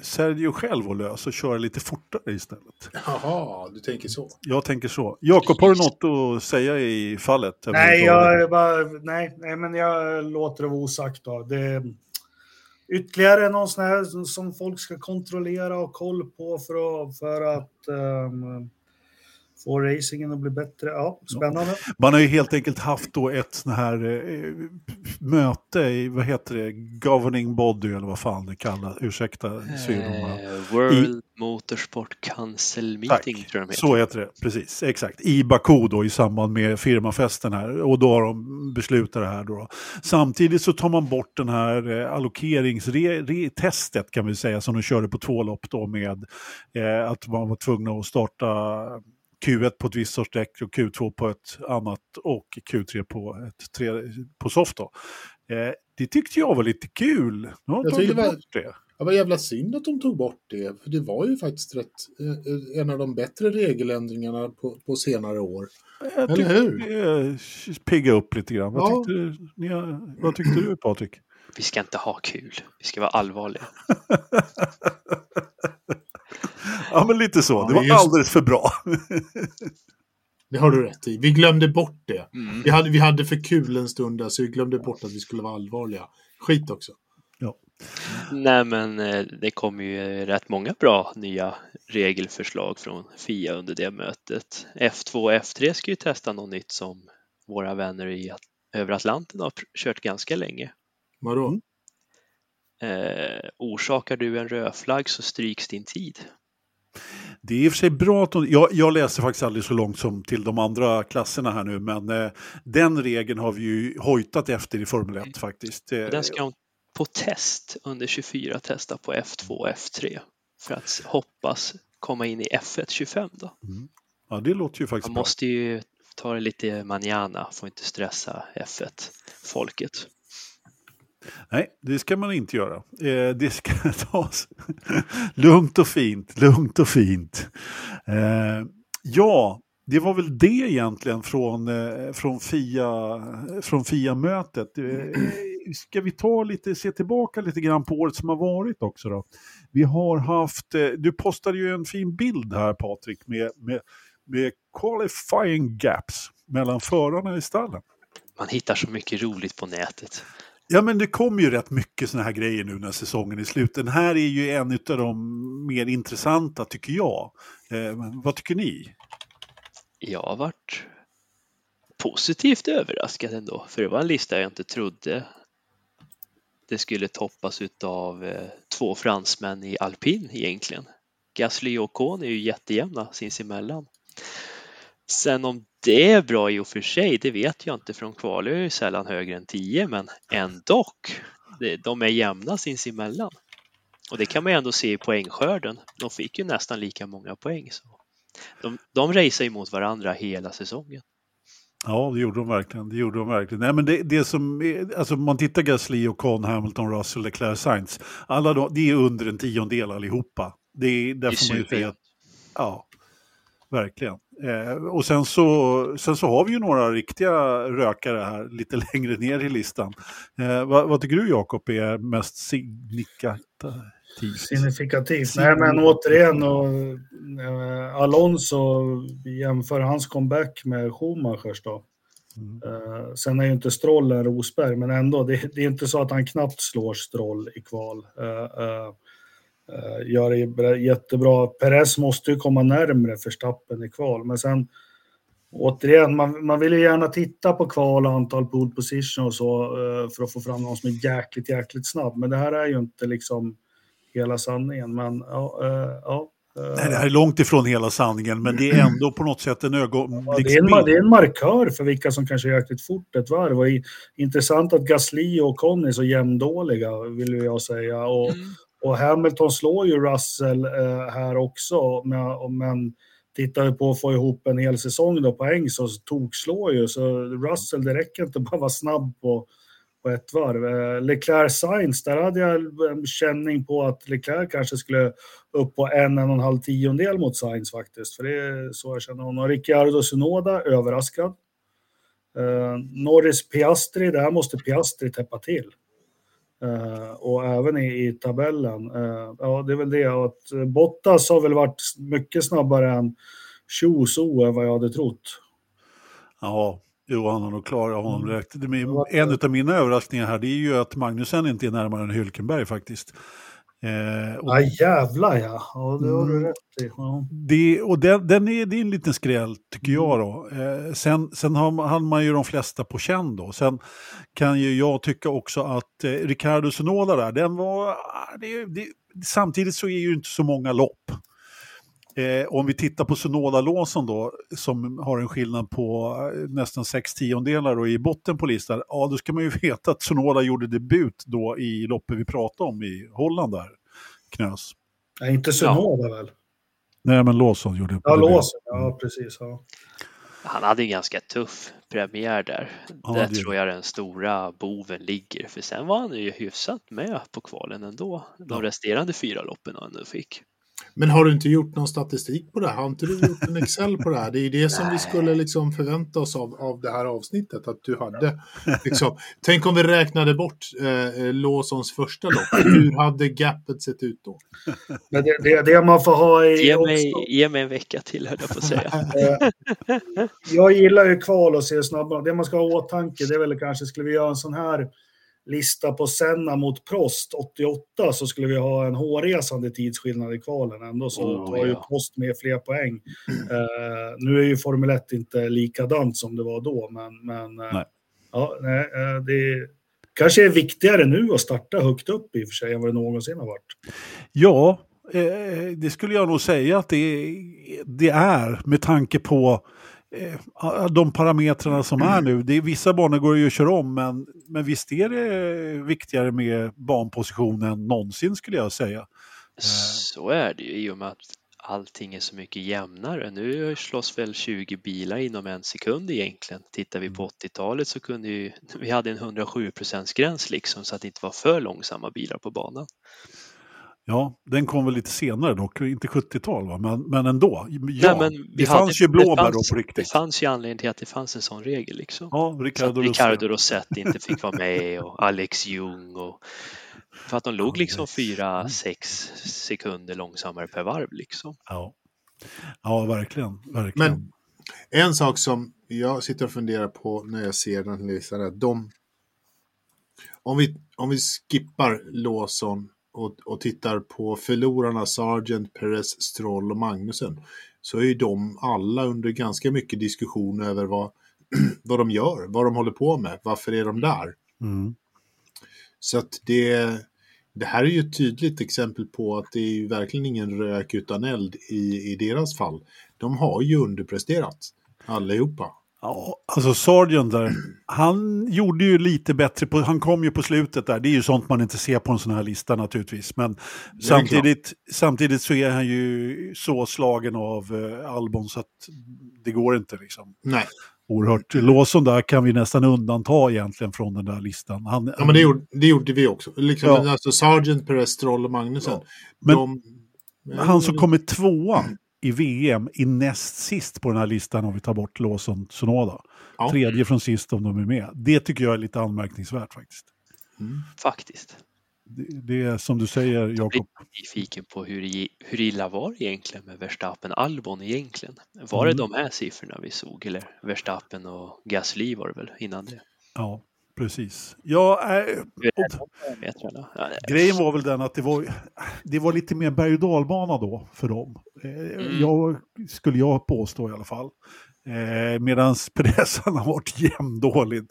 Sergio själv att lösa och köra lite fortare istället. Jaha, du tänker så. Jag tänker så. Jakob, har du något att säga i fallet? Nej, jag är bara, nej, nej, men jag låter det vara osagt. Då. Det är ytterligare någon sån här som- folk ska kontrollera och koll på för att, för att ehm, få racingen att bli bättre. Ja, spännande. Man har ju helt enkelt haft då ett sån här eh, möte i, vad heter det, governing body eller vad fan det kallas. Ursäkta syrorna. Eh, World Motorsport Council Meeting Tack. tror jag de heter. Så heter det, precis. Exakt. I Baku då i samband med firmafesten här. Och då har de beslutat det här då. Samtidigt så tar man bort den här eh, allokeringstestet kan vi säga som de körde på två lopp då med eh, att man var tvungna att starta Q1 på ett visst sorts däck och Q2 på ett annat och Q3 på, ett tre, på soft. Då. Eh, det tyckte jag var lite kul. Nu har de Jag tagit det var- bort det. Det var jävla synd att de tog bort det, för det var ju faktiskt rätt, eh, en av de bättre regeländringarna på, på senare år. Jag Eller hur? tyckte pigga upp lite grann. Vad, Ja. tyckte, ni, vad tyckte du Patrik? Vi ska inte ha kul. Vi ska vara allvarliga. Ja, men lite så. Ja, det var just- alldeles för bra. Det har du rätt i. Vi glömde bort det. Mm. Vi hade, vi hade för kul en stund där, så vi glömde bort att vi skulle vara allvarliga. Skit också. Nej, men eh, det kom ju rätt många bra nya regelförslag från FIA under det mötet. F2 och F3 ska ju testa något nytt som våra vänner i över Atlanten har kört ganska länge. Vadå? Mm. Eh, orsakar du en rödflagg så stryks din tid. Det är i och för sig bra att de, jag, jag läser faktiskt aldrig så långt som till de andra klasserna här nu, men eh, den regeln har vi ju hojtat efter i Formel 1 faktiskt. Eh, Den ska de på test under 24 testa på F2 och F3 för att hoppas komma in i F1 25 då. ja, det låter ju faktiskt Man bra. måste ju ta det lite manana, får inte stressa F1-folket. Nej, det ska man inte göra. Eh, det ska tas lugnt och fint, lugnt och fint. Eh, ja, det var väl det egentligen från, eh, från FIA från FIA-mötet. Eh, ska vi ta lite, se tillbaka lite grann på året som har varit också då? Vi har haft, eh, du postade ju en fin bild här Patrik med, med, med qualifying gaps mellan förarna i stallen. Man hittar så mycket roligt på nätet. Ja, men det kommer ju rätt mycket såna här grejer nu när säsongen är slut. Den här är ju en av de mer intressanta, tycker jag. Eh, vad tycker ni? Jag har varit positivt överraskad ändå, för det var en lista jag inte trodde det skulle toppas utav eh, två fransmän i alpin egentligen. Gasly och Kohn är ju jättejämna sinsemellan. Sen om det är bra i och för sig, det vet jag inte för de kvalar ju sällan högre än 10 men ändå. De är jämna sinsemellan. Och det kan man ju ändå se i poängskörden. De fick ju nästan lika många poäng. Så. De, de racear ju mot varandra hela säsongen. Ja, det gjorde de verkligen. Det gjorde de verkligen. Nej, men det, det som är, alltså man tittar Gasly, Ocon, Hamilton, Russell, Leclerc, Sainz. Alla de, det är under en tiondel allihopa. Det är, där Det är får man ju säga ja, verkligen. Eh, och sen så, sen så har vi ju några riktiga rökare här lite längre ner i listan. Eh, vad, vad tycker du Jakob är mest signifikativt? Signifikativt. Nej, men återigen, och, eh, Alonso jämför hans comeback med Schumachers då. Mm. Eh, sen är ju inte Stroll en Rosberg, men ändå, det, det är inte så att han knappt slår Stroll i kval. Eh, eh, gör det bra- jättebra. Perez måste ju komma närmre Verstappen i kval, men sen återigen, man, man vill ju gärna titta på kval och antal pole position och så eh, för att få fram någon som är jäkligt, jäkligt snabb. Men det här är ju inte liksom hela sanningen. Men ja, eh, ja. eh, Nej, det här är långt ifrån hela sanningen, men det är ändå på något sätt en Ja, ögonblicksbild. det, är en, ma- det är en markör för vilka som kanske jäkligt fort ett varv. Och i, intressant att Gasly och Ocon är så jämndåliga, vill jag säga. Och, Mm och Hamilton slår ju Russell eh, här också. Men, men tittar vi på att få ihop en hel säsong då poäng så tokslår ju. Så Russell, det räcker inte bara vara snabb på, på ett varv. Eh, Leclerc Sainz, där hade jag en känning på att Leclerc kanske skulle upp på en, en och en halv tiondel mot Sainz faktiskt. För det är så jag känner honom. Ricciardo Sunoda, överraskad. Eh, Norris Piastri, det här måste Piastri täppa till. Eh, och även i, i tabellen. Eh, ja, det är väl det. Att eh, Bottas har väl varit mycket snabbare än Tjo so än vad jag hade trott. Ja, jo, han har nog klarat honom Mm. med- En av mina överraskningar här det är ju att Magnusen inte är närmare än Hülkenberg faktiskt. Eh, och Ja, jävlar ja. ja det har du Mm. rätt i. Ja. det, och den, den är, det är en liten skräll tycker jag då. Eh, sen sen har man, har man ju de flesta på känn då. Sen kan ju jag tycka också att eh, Ricardo Sonoda där, den var... ah, Det, det, samtidigt så är ju inte så många lopp. Eh, om vi tittar på Sonoda-låsen då, som har en skillnad på eh, nästan sex tiondelar och i botten på listan, ja då ska man ju veta att Sonoda gjorde debut då i loppet vi pratade om i Holland där, Knös. Nej, inte Sunoda väl? Nej men Lawson gjorde Ja, debut. Låsen. Ja, precis. Ja. han hade en ganska tuff premiär där. Ja, där det- tror jag den stora boven ligger. För sen var han ju hyfsat med på kvalen ändå. De Ja. resterande fyra loppen han ändå fick. Men har du inte gjort någon statistik på det här? Har inte du gjort en Excel på det här? Det är ju det som vi skulle liksom förvänta oss av, av det här avsnittet. Att du hade liksom, tänk om vi räknade bort eh, Lawsons första lopp. Hur hade gapet sett ut då? Men det, det, det man får ha i Ge mig, ge mig en vecka till höll jag på att säga. eh, Jag gillar ju kval och ser snabba. Det man ska ha i åtanke det är väl kanske, skulle vi göra en sån här lista på Senna mot Prost 88 så skulle vi ha en hårresande tidsskillnad i kvalen. Ändå så Oh, tar ju ja. Prost med fler poäng. Eh, nu är ju Formel 1 inte likadant som det var då, men, men eh, Nej. ja, nej, eh, det kanske är viktigare nu att starta högt upp i och för sig än vad det någonsin har varit. Ja, det skulle jag nog säga att det, det är med tanke på de parametrarna som är nu. Det är, vissa banor går ju att köra om, men, men visst är det viktigare med banposition än någonsin skulle jag säga. Så är det ju i och med att allting är så mycket jämnare. Nu slåss väl 20 bilar inom en sekund egentligen. Tittar vi på 80-talet så kunde ju, vi hade en 107% gräns liksom så att det inte var för långsamma bilar på banan. Ja, den kom väl lite senare dock, inte 70-tal va, men, men ändå. Ja, Nej, men vi det hade- fanns ju blåbär det då fanns- på Det riktigt. fanns ju anledning till att det fanns en sån regel liksom. Ja, Ricardo, Ricardo Rosset. Rosett inte fick vara med och Alex Ljung och för att de låg liksom Alex fyra, Ljung. sex sekunder långsammare per varv liksom. Ja. ja, verkligen. verkligen. Men en sak som jag sitter och funderar på när jag ser den här listan är att de... Om vi, om vi skippar Lawson och, och tittar på förlorarna Sargent, Perez, Stroll och Magnussen så är ju de alla under ganska mycket diskussion över vad, vad de gör, vad de håller på med, varför är de där? Mm. Så att det, det här är ju ett tydligt exempel på att det är ju verkligen ingen rök utan eld i, i deras fall. De har ju underpresterat allihopa. Ja, alltså Sargent där, han gjorde ju lite bättre, på, han kom ju på slutet där, det är ju sånt man inte ser på en sån här lista naturligtvis. Men samtidigt, samtidigt så är han ju så slagen av eh, Albon så att det går inte liksom. Nej, Oerhört. Lawson där kan vi nästan undanta egentligen från den där listan. Han, ja, men det gjorde, det gjorde vi också. Liksom, Ja. alltså Sargent, Perez, Stroll och Magnussen. Men de, Han som kommer tvåa i VM i näst sist på den här listan om vi tar bort Lawson Sonoda. Ja. Tredje från sist om de är med. Det tycker jag är lite anmärkningsvärt faktiskt. Faktiskt. Det, det är som du säger, Jag blir Jakob. nyfiken på hur, hur illa var det egentligen med Verstappen Albon egentligen? Var det Mm. de här siffrorna vi såg eller Verstappen och Gasly var det väl innan det? Ja, precis. Ja, äh, och, grejen var väl den att det var, det var lite mer berg och dalbana då för dem. Eh, Mm. Jag, skulle jag påstå i alla fall. Eh, Medan Perez han har varit jämndålig.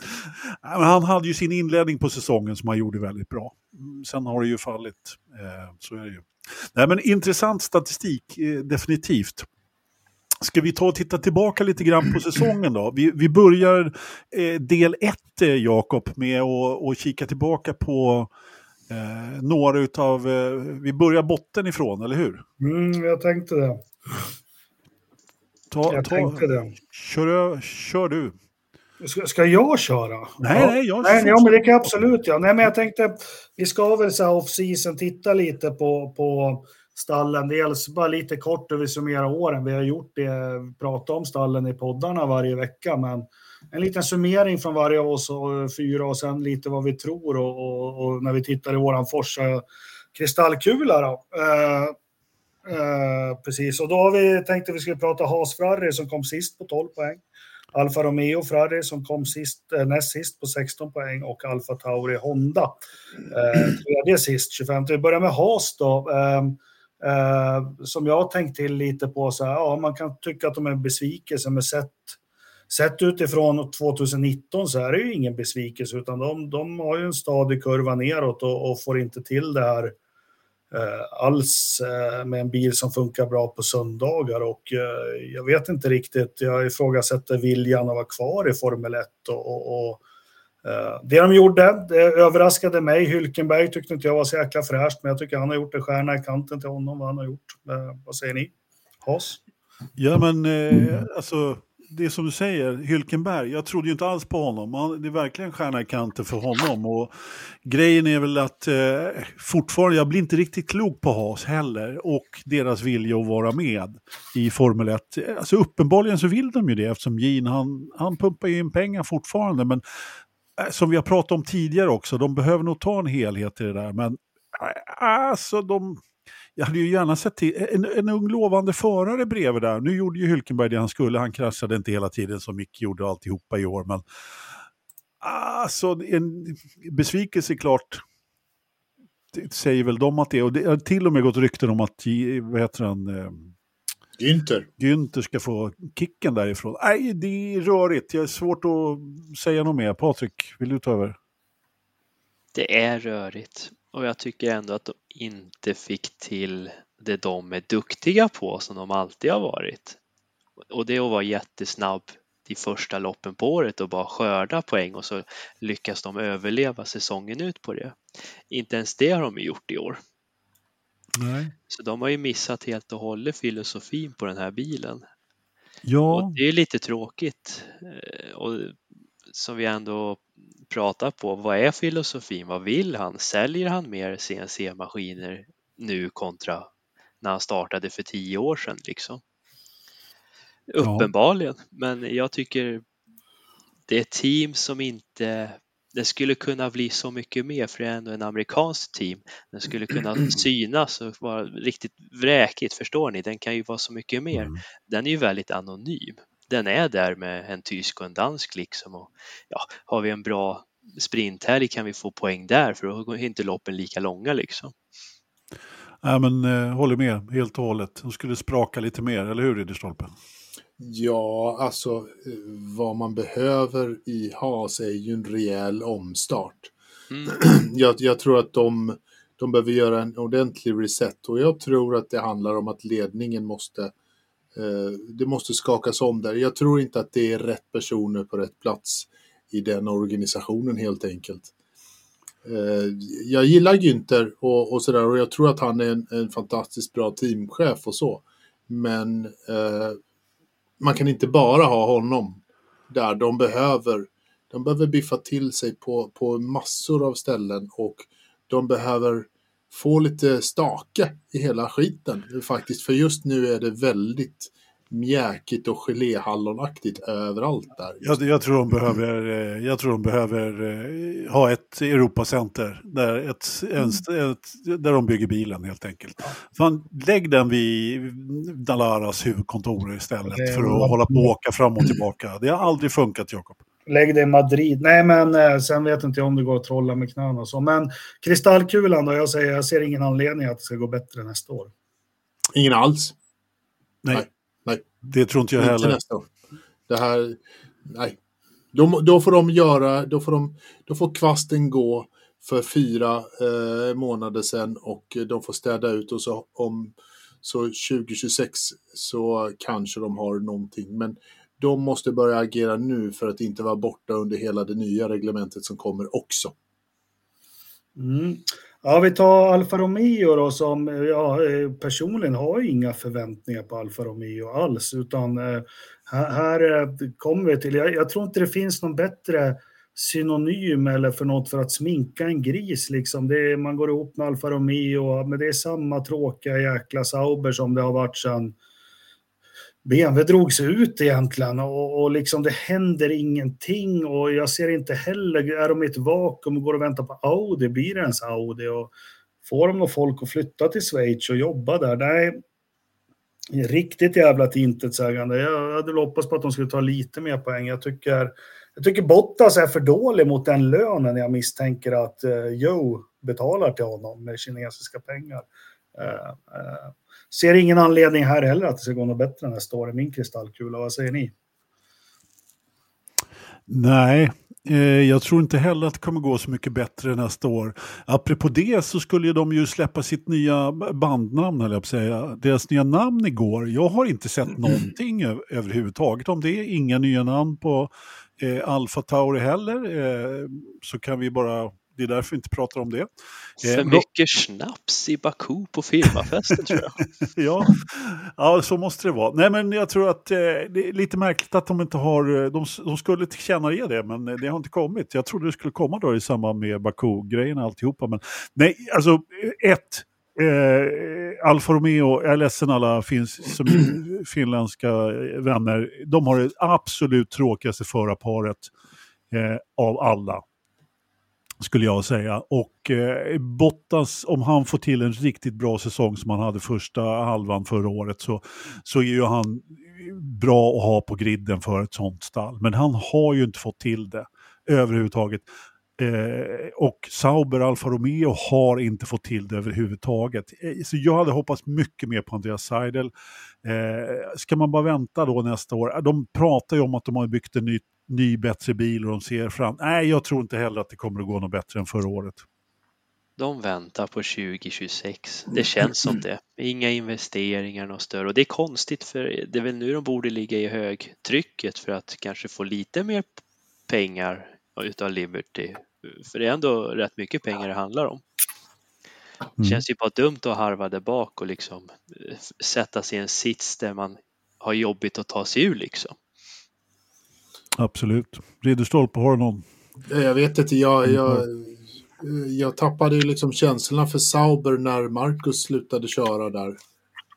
Han hade ju sin inledning på säsongen som han gjorde väldigt bra. Mm, Sen har det ju fallit. Eh, så är det ju. Nej, men intressant statistik, eh, definitivt. Ska vi ta och titta tillbaka lite grann på säsongen då? Vi, vi börjar eh, del ett, eh, Jakob, med att kika tillbaka på eh, några utav... Eh, vi börjar botten ifrån, eller hur? Mm, jag tänkte det. Ta, Jag ta, tänkte det. Kör, kör du. Ska, ska jag köra? Nej, ja. nej, jag nej, ja, men det kan jag absolut göra. Nej, men jag tänkte, vi ska väl så här off-season titta lite på, på stallen. Dels bara lite kort hur vi summerar åren. Vi har gjort det, pratat om stallen i poddarna varje vecka, men en liten summering från varje av oss och eh, fyra och sen lite vad vi tror och, och, och när vi tittar i våran Forsa kristallkula då. Eh, eh, precis, och då har vi tänkt att vi skulle prata Haas Ferrari som kom sist på 12 poäng. Alfa Romeo Ferrari som kom sist, eh, näst sist på 16 poäng och Alfa Tauri Honda eh, tredje sist 25. Vi börjar med Haas då. Eh, eh, som jag har tänkt till lite på så här, ja man kan tycka att de är en besvikelse men sett, sett utifrån 2019 så är det ju ingen besvikelse utan de, de har ju en stadig kurva neråt och, och får inte till det här eh, alls eh, med en bil som funkar bra på söndagar. Och eh, jag vet inte riktigt, jag ifrågasätter viljan att vara kvar i Formel 1 och, och, och Eh, det de gjorde, det överraskade mig. Hylkenberg tyckte inte jag var så jäkla fräscht, men jag tycker han har gjort en stjärna i kanten till honom, vad han har gjort. Eh, vad säger ni? Haas? Ja, men eh, alltså, det är som du säger, Hylkenberg, jag trodde ju inte alls på honom. Han, det är verkligen stjärna i kanten för honom. Och grejen är väl att eh, fortfarande, jag blir inte riktigt klok på Haas heller och deras vilja att vara med i Formel 1. Alltså uppenbarligen så vill de ju det eftersom Jean, han, han pumpar in pengar fortfarande. Men Äh, som vi har pratat om tidigare också, de behöver nog ta en helhet i det där. Men äh, alltså de jag hade ju gärna sett till en, en ung lovande förare bredvid där. Nu gjorde ju Hylkenberg det han skulle, han kraschade inte hela tiden som Mick gjorde alltihopa i år. Men alltså, en besvikelse är klart, det säger väl de att det är. Och det har till och med gått rykten om att, vad heter han? Ehm, Günther. Günther ska få kicken därifrån. Nej, det är rörigt. Jag är svårt att säga något mer. Patrik, vill du ta över? Det är rörigt. Och jag tycker ändå att de inte fick till det de är duktiga på som de alltid har varit. Och det är att vara jättesnabb de första loppen på året och bara skörda poäng och så lyckas de överleva säsongen ut på det. Inte ens det har de gjort i år. Nej. Så de har ju missat helt och hållet filosofin på den här bilen. Ja. Och det är lite tråkigt. Eh, och som vi ändå pratar på, vad är filosofin? Vad vill han? Säljer han mer CNC-maskiner nu kontra när han startade för tio år sedan liksom? Ja. Uppenbarligen, men jag tycker det är ett team som inte det skulle kunna bli så mycket mer för det är ändå en amerikansk team. Den skulle kunna synas och vara riktigt vräkigt, förstår ni? Den kan ju vara så mycket mer. Mm. Den är ju väldigt anonym. Den är där med en tysk och en dansk liksom. Och, ja, har vi en bra sprinthelg kan vi få poäng där för då är inte loppen lika långa liksom. Nej, men eh, håller med helt och hållet. De skulle spraka lite mer, eller hur Ridderstolpe? Ja, alltså eh, vad man behöver i Haas är ju en rejäl omstart. Mm. Jag, jag tror att de, de behöver göra en ordentlig reset och jag tror att det handlar om att ledningen måste eh, det måste skakas om där. Jag tror inte att det är rätt personer på rätt plats i den organisationen helt enkelt. Eh, jag gillar Günther och, och sådär och jag tror att han är en, en fantastiskt bra teamchef och så. Men eh, man kan inte bara ha honom där. De behöver, de behöver biffa till sig på, på massor av ställen och de behöver få lite stake i hela skiten faktiskt. För just nu är det väldigt mjäkigt och geléhallonaktigt överallt där. Jag, jag, tror de behöver, eh, jag tror de behöver eh, ha ett Europacenter där, ett, en, ett, där de bygger bilen helt enkelt. Fan, lägg den vid Dalaras huvudkontor istället är för att hålla på och åka fram och tillbaka. Det har aldrig funkat, Jakob. Lägg det i Madrid. Nej, men eh, sen vet inte jag om det går att trolla med knäna och så. Men kristallkulan då, jag säger, jag ser ingen anledning att det ska gå bättre nästa år. Ingen alls. Nej, Nej, nej. det tror inte jag Inte heller. nästa år. Det här, nej. Då, då får de göra, då får, de, då får kvasten gå för fyra eh, månader sedan och de får städa ut och så om så 2026 så kanske de har någonting. Men de måste börja agera nu för att inte vara borta under hela det nya reglementet som kommer också. Mm. Ja, vi tar Alfa Romeo då som ja, eh, personligen har inga förväntningar på Alfa Romeo alls, utan eh, här, här eh, kommer vi till, jag, jag tror inte det finns någon bättre synonym eller för något för att sminka en gris liksom. Det är, man går ihop med Alfa Romeo, men det är samma tråkiga jäkla Sauber som det har varit sedan BMW drogs ut egentligen och, och liksom det händer ingenting och jag ser inte heller, är de i ett vakuum och går och väntar på Audi, blir det ens Audi och får de någon folk att flytta till Schweiz och jobba där? Nej, riktigt jävla intetsägande. Jag hade väl hoppats på att de skulle ta lite mer poäng. Jag tycker, jag tycker Bottas är för dålig mot den lönen jag misstänker att eh, Joe betalar till honom med kinesiska pengar. Uh, uh, ser ingen anledning här heller att det ska gå något bättre nästa år i min kristallkula. Vad säger ni? Nej, eh, jag tror inte heller att det kommer gå så mycket bättre nästa år. Apropå det så skulle de ju släppa sitt nya bandnamn, eller jag på säga. Deras nya namn igår. Jag har inte sett någonting ö- överhuvudtaget om det. Inga nya namn på eh, Alfa Tauri heller. Eh, så kan vi bara Det är därför vi inte pratar om det. För mycket snaps i Baku på firmafesten tror jag. ja. ja, så måste det vara. Nej, men jag tror att eh, det är lite märkligt att de inte har... De, de skulle tillkännage det, men det har inte kommit. Jag trodde det skulle komma då i samband med Baku-grejen alltihopa. Men nej, alltså ett. Eh, Alfa Romeo, jag är ledsen alla finns, som, finländska vänner, de har det absolut tråkigaste förarparet eh, av alla. Skulle jag säga. Och eh, Bottas, om han får till en riktigt bra säsong som han hade första halvan förra året så, så är ju han bra att ha på griden för ett sånt stall. Men han har ju inte fått till det överhuvudtaget. Eh, och Sauber Alfa Romeo har inte fått till det överhuvudtaget. Eh, så jag hade hoppats mycket mer på Andreas Seidel. Eh, ska man bara vänta då nästa år? De pratar ju om att de har byggt en ny, ny bättre bil och de ser fram. Nej, jag tror inte heller att det kommer att gå något bättre än förra året. De väntar på 2026. Det känns som det. Inga investeringar något större. Och det är konstigt för det är väl nu de borde ligga i högtrycket för att kanske få lite mer pengar utav Liberty för det är ändå rätt mycket pengar det handlar om. Det mm. känns ju bara dumt att harva där bak och liksom eh, sätta sig i en sits där man har jobbigt att ta sig ur liksom. Absolut. Ridderstolpe, har du någon? Jag vet inte, jag, jag, jag tappade ju liksom känslorna för Sauber när Marcus slutade köra där.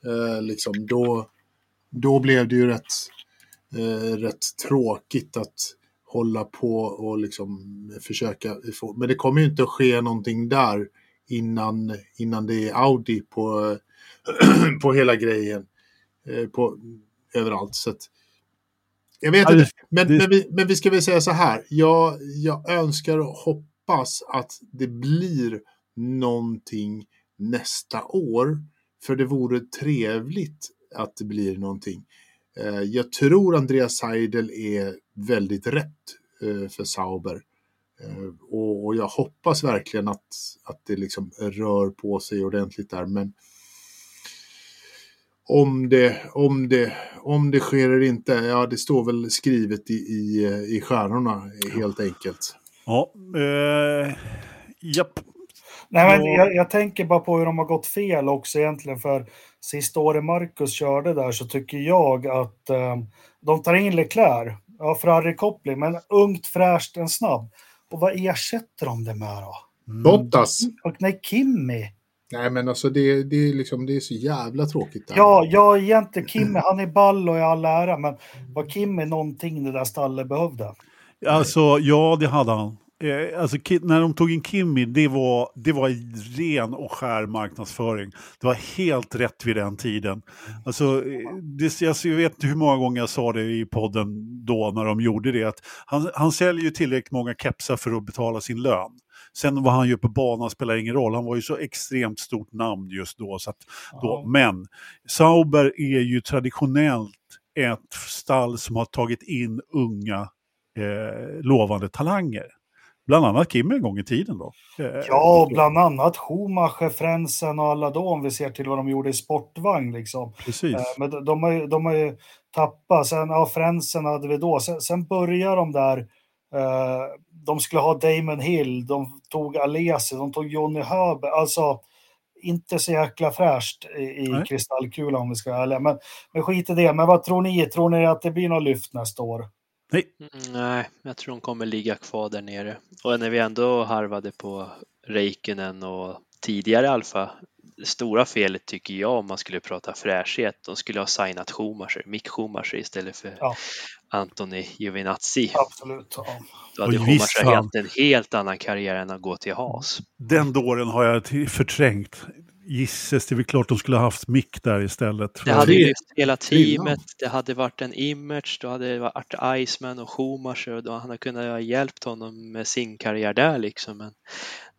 Eh, liksom då, då blev det ju rätt, eh, rätt tråkigt att hålla på och liksom försöka få, men det kommer ju inte att ske någonting där innan, innan det är Audi på, på hela grejen. Eh, på, överallt. Så att, jag vet inte, men, det... men, vi, men vi ska väl säga så här. Jag, jag önskar och hoppas att det blir någonting nästa år. För det vore trevligt att det blir någonting. Eh, jag tror Andreas Seidel är väldigt rätt eh, för Sauber. Eh, och jag hoppas verkligen att, att det liksom rör på sig ordentligt där. Men om det, om det, om det sker eller inte, ja det står väl skrivet i, i, i stjärnorna helt enkelt. Ja, eh, japp. Nej, men jag, jag, tänker bara på hur de har gått fel också egentligen. För sista året Marcus körde där så tycker jag att eh, de tar in Leclerc. Ja, Ferrari-koppling, men ungt, fräscht, en snabb. Och vad ersätter de det med då? Bottas. Och nej, Kimmy. Nej, men alltså det, det, är liksom, det är så jävla tråkigt. Där. Ja, ja, egentligen Kimmy, han är ball och i all ära, men var Kimmy någonting det där stallet behövde? Alltså, ja, det hade han. Eh, alltså, när de tog in Kimmy, det var, det var ren och skär marknadsföring. Det var helt rätt vid den tiden. Alltså, eh, det, alltså, jag vet inte hur många gånger jag sa det i podden då när de gjorde det. Att han, han säljer ju tillräckligt många kepsar för att betala sin lön. Sen vad han gör på banan spelar ingen roll. Han var ju så extremt stort namn just då. Så då. Men Sauber är ju traditionellt ett stall som har tagit in unga eh, lovande talanger. Bland annat Kim en gång i tiden då. Eh, ja, bland annat Schumacher, Frenzen och alla då om vi ser till vad de gjorde i sportvagn liksom. Precis. Eh, men de, de, har, ju, de har ju tappat, sen, ja Frenzen hade vi då, sen, sen börjar de där eh, de skulle ha Damon Hill, de tog Alesi, de tog Johnny Höber, alltså inte så jäkla fräscht i, i kristallkulan om vi ska vara ärliga. Men, men skit i det, men vad tror ni? Tror ni att det blir något lyft nästa år? Nej. Mm, nej, jag tror de kommer ligga kvar där nere. Och när vi ändå harvade på Räikkönen och tidigare Alfa, det stora felet tycker jag om man skulle prata fräschhet, de skulle ha signat Schumacher, Mick Schumacher istället för ja. Antoni Giovinazzi. Absolut. Ja. Då hade Schumacher haft en helt annan karriär än att gå till Haas. Den dåren har jag förträngt gisses, det är väl klart de skulle ha haft Mick där istället. Det hade ju hela teamet, det hade varit en image, då hade det varit Iceman och Schumacher och då hade kunnat ha hjälpt honom med sin karriär där liksom. Men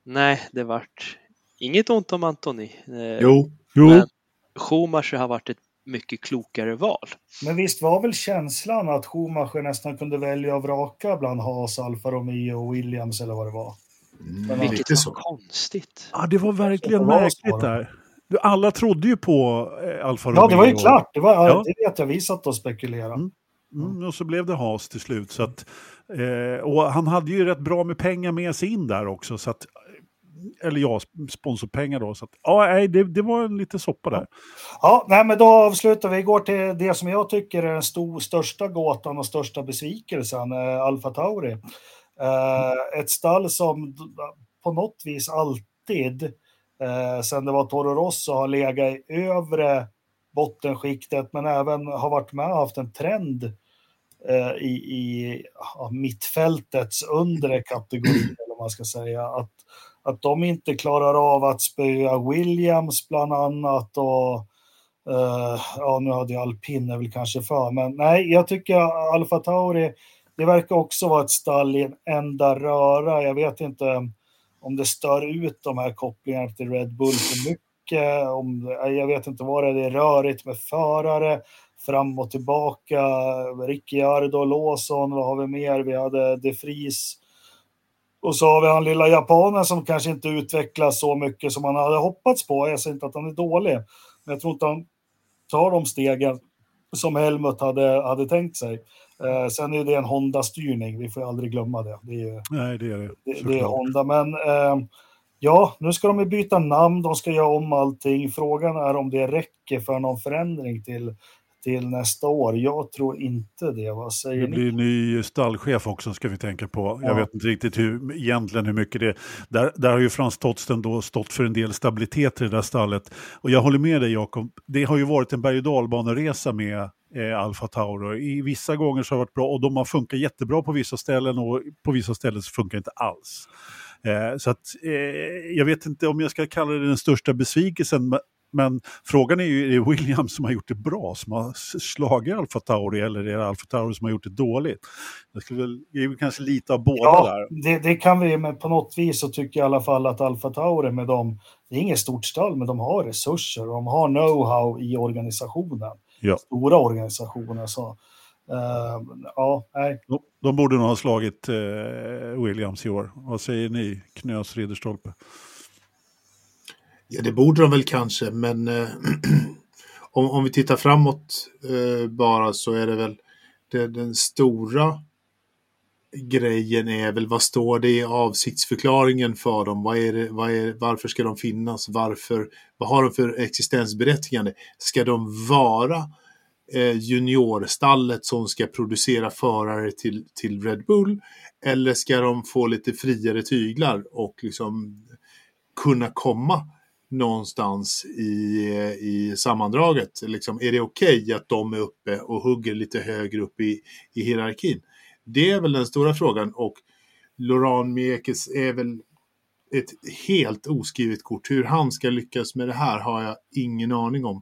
nej, det vart inget ont om Antoni. Eh, jo, jo. Men Schumacher har varit ett mycket klokare val. Men visst var väl känslan att Schumacher nästan kunde välja och vraka bland Haas, Alfa Romeo och Williams eller vad det var? Mm, Vilket var så. konstigt. Ja, det var verkligen det var märkligt där. Alla trodde ju på eh, Alfa Romeo. Ja, det var ju klart. Det, var, ja. det vet jag. Vi satt och spekulerade. Mm. Mm, och så blev det Haas till slut. Så att, eh, och han hade ju rätt bra med pengar med sig in där också. Så att, eller ja, sponsorpengar då. Så att, ja, nej, det, det var en lite soppa där. Ja, nej, men då avslutar vi. Går till det som jag tycker är den stor, största gåtan och största besvikelsen, eh, Alfa Tauri. Eh, ett stall som på något vis alltid, eh, sen det var Toro Rosso, har legat i övre bottenskiktet, men även har varit med och haft en trend eh, i, i ja, mittfältets undre kategori, eller vad man ska säga. Att, att de inte klarar av att spöa Williams bland annat och uh, ja, nu hade jag alpin väl kanske för, men nej, jag tycker Alfa Tauri, det verkar också vara ett stall i en enda röra. Jag vet inte om det stör ut de här kopplingarna till Red Bull för mycket. Om, jag vet inte vad det är, det är rörigt med förare fram och tillbaka. Ricciardo, Lawson, vad har vi mer? Vi hade De Vries och så har vi han lilla japanen som kanske inte utvecklas så mycket som man hade hoppats på. Jag säger inte att han är dålig, men jag tror inte han tar de stegen som Helmut hade, hade tänkt sig. Eh, sen är det en Honda-styrning, vi får aldrig glömma det. det är, Nej, det är det. Det, det är Honda, men eh, ja, nu ska de byta namn, de ska göra om allting. Frågan är om det räcker för någon förändring till till nästa år? Jag tror inte det. Vad säger det ni? blir ny stallchef också ska vi tänka på. Ja. Jag vet inte riktigt hur, egentligen hur mycket det är. Där, där har ju Frans Totsten då stått för en del stabilitet i det där stallet. Och jag håller med dig Jakob, det har ju varit en berg och dalbaneresa med eh, Alfa Tauro. I vissa gånger så har det varit bra och de har funkat jättebra på vissa ställen och på vissa ställen så funkar det inte alls. Eh, så att, eh, jag vet inte om jag ska kalla det den största besvikelsen, men frågan är ju, är det Williams som har gjort det bra, som har slagit Alfa Tauri, eller är det Alfa Tauri som har gjort det dåligt? Det, skulle väl, det är väl kanske lite av båda ja, där. Det, det kan vi, men på något vis så tycker jag i alla fall att Alfa Tauri med dem, det är inget stort stall, men de har resurser och de har know-how i organisationen. Ja. Stora organisationer. Så, uh, ja, nej. De, de borde nog ha slagit uh, Williams i år. Vad säger ni, Knös Ridderstolpe? Ja, det borde de väl kanske, men eh, om, om vi tittar framåt eh, bara så är det väl det, den stora grejen är väl vad står det i avsiktsförklaringen för dem? Vad är det, vad är, varför ska de finnas? Varför, vad har de för existensberättigande? Ska de vara eh, juniorstallet som ska producera förare till, till Red Bull? Eller ska de få lite friare tyglar och liksom kunna komma någonstans i, i sammandraget? Liksom, är det okej okay att de är uppe och hugger lite högre upp i, i hierarkin? Det är väl den stora frågan och Laurent Miekes är väl ett helt oskrivet kort. Hur han ska lyckas med det här har jag ingen aning om.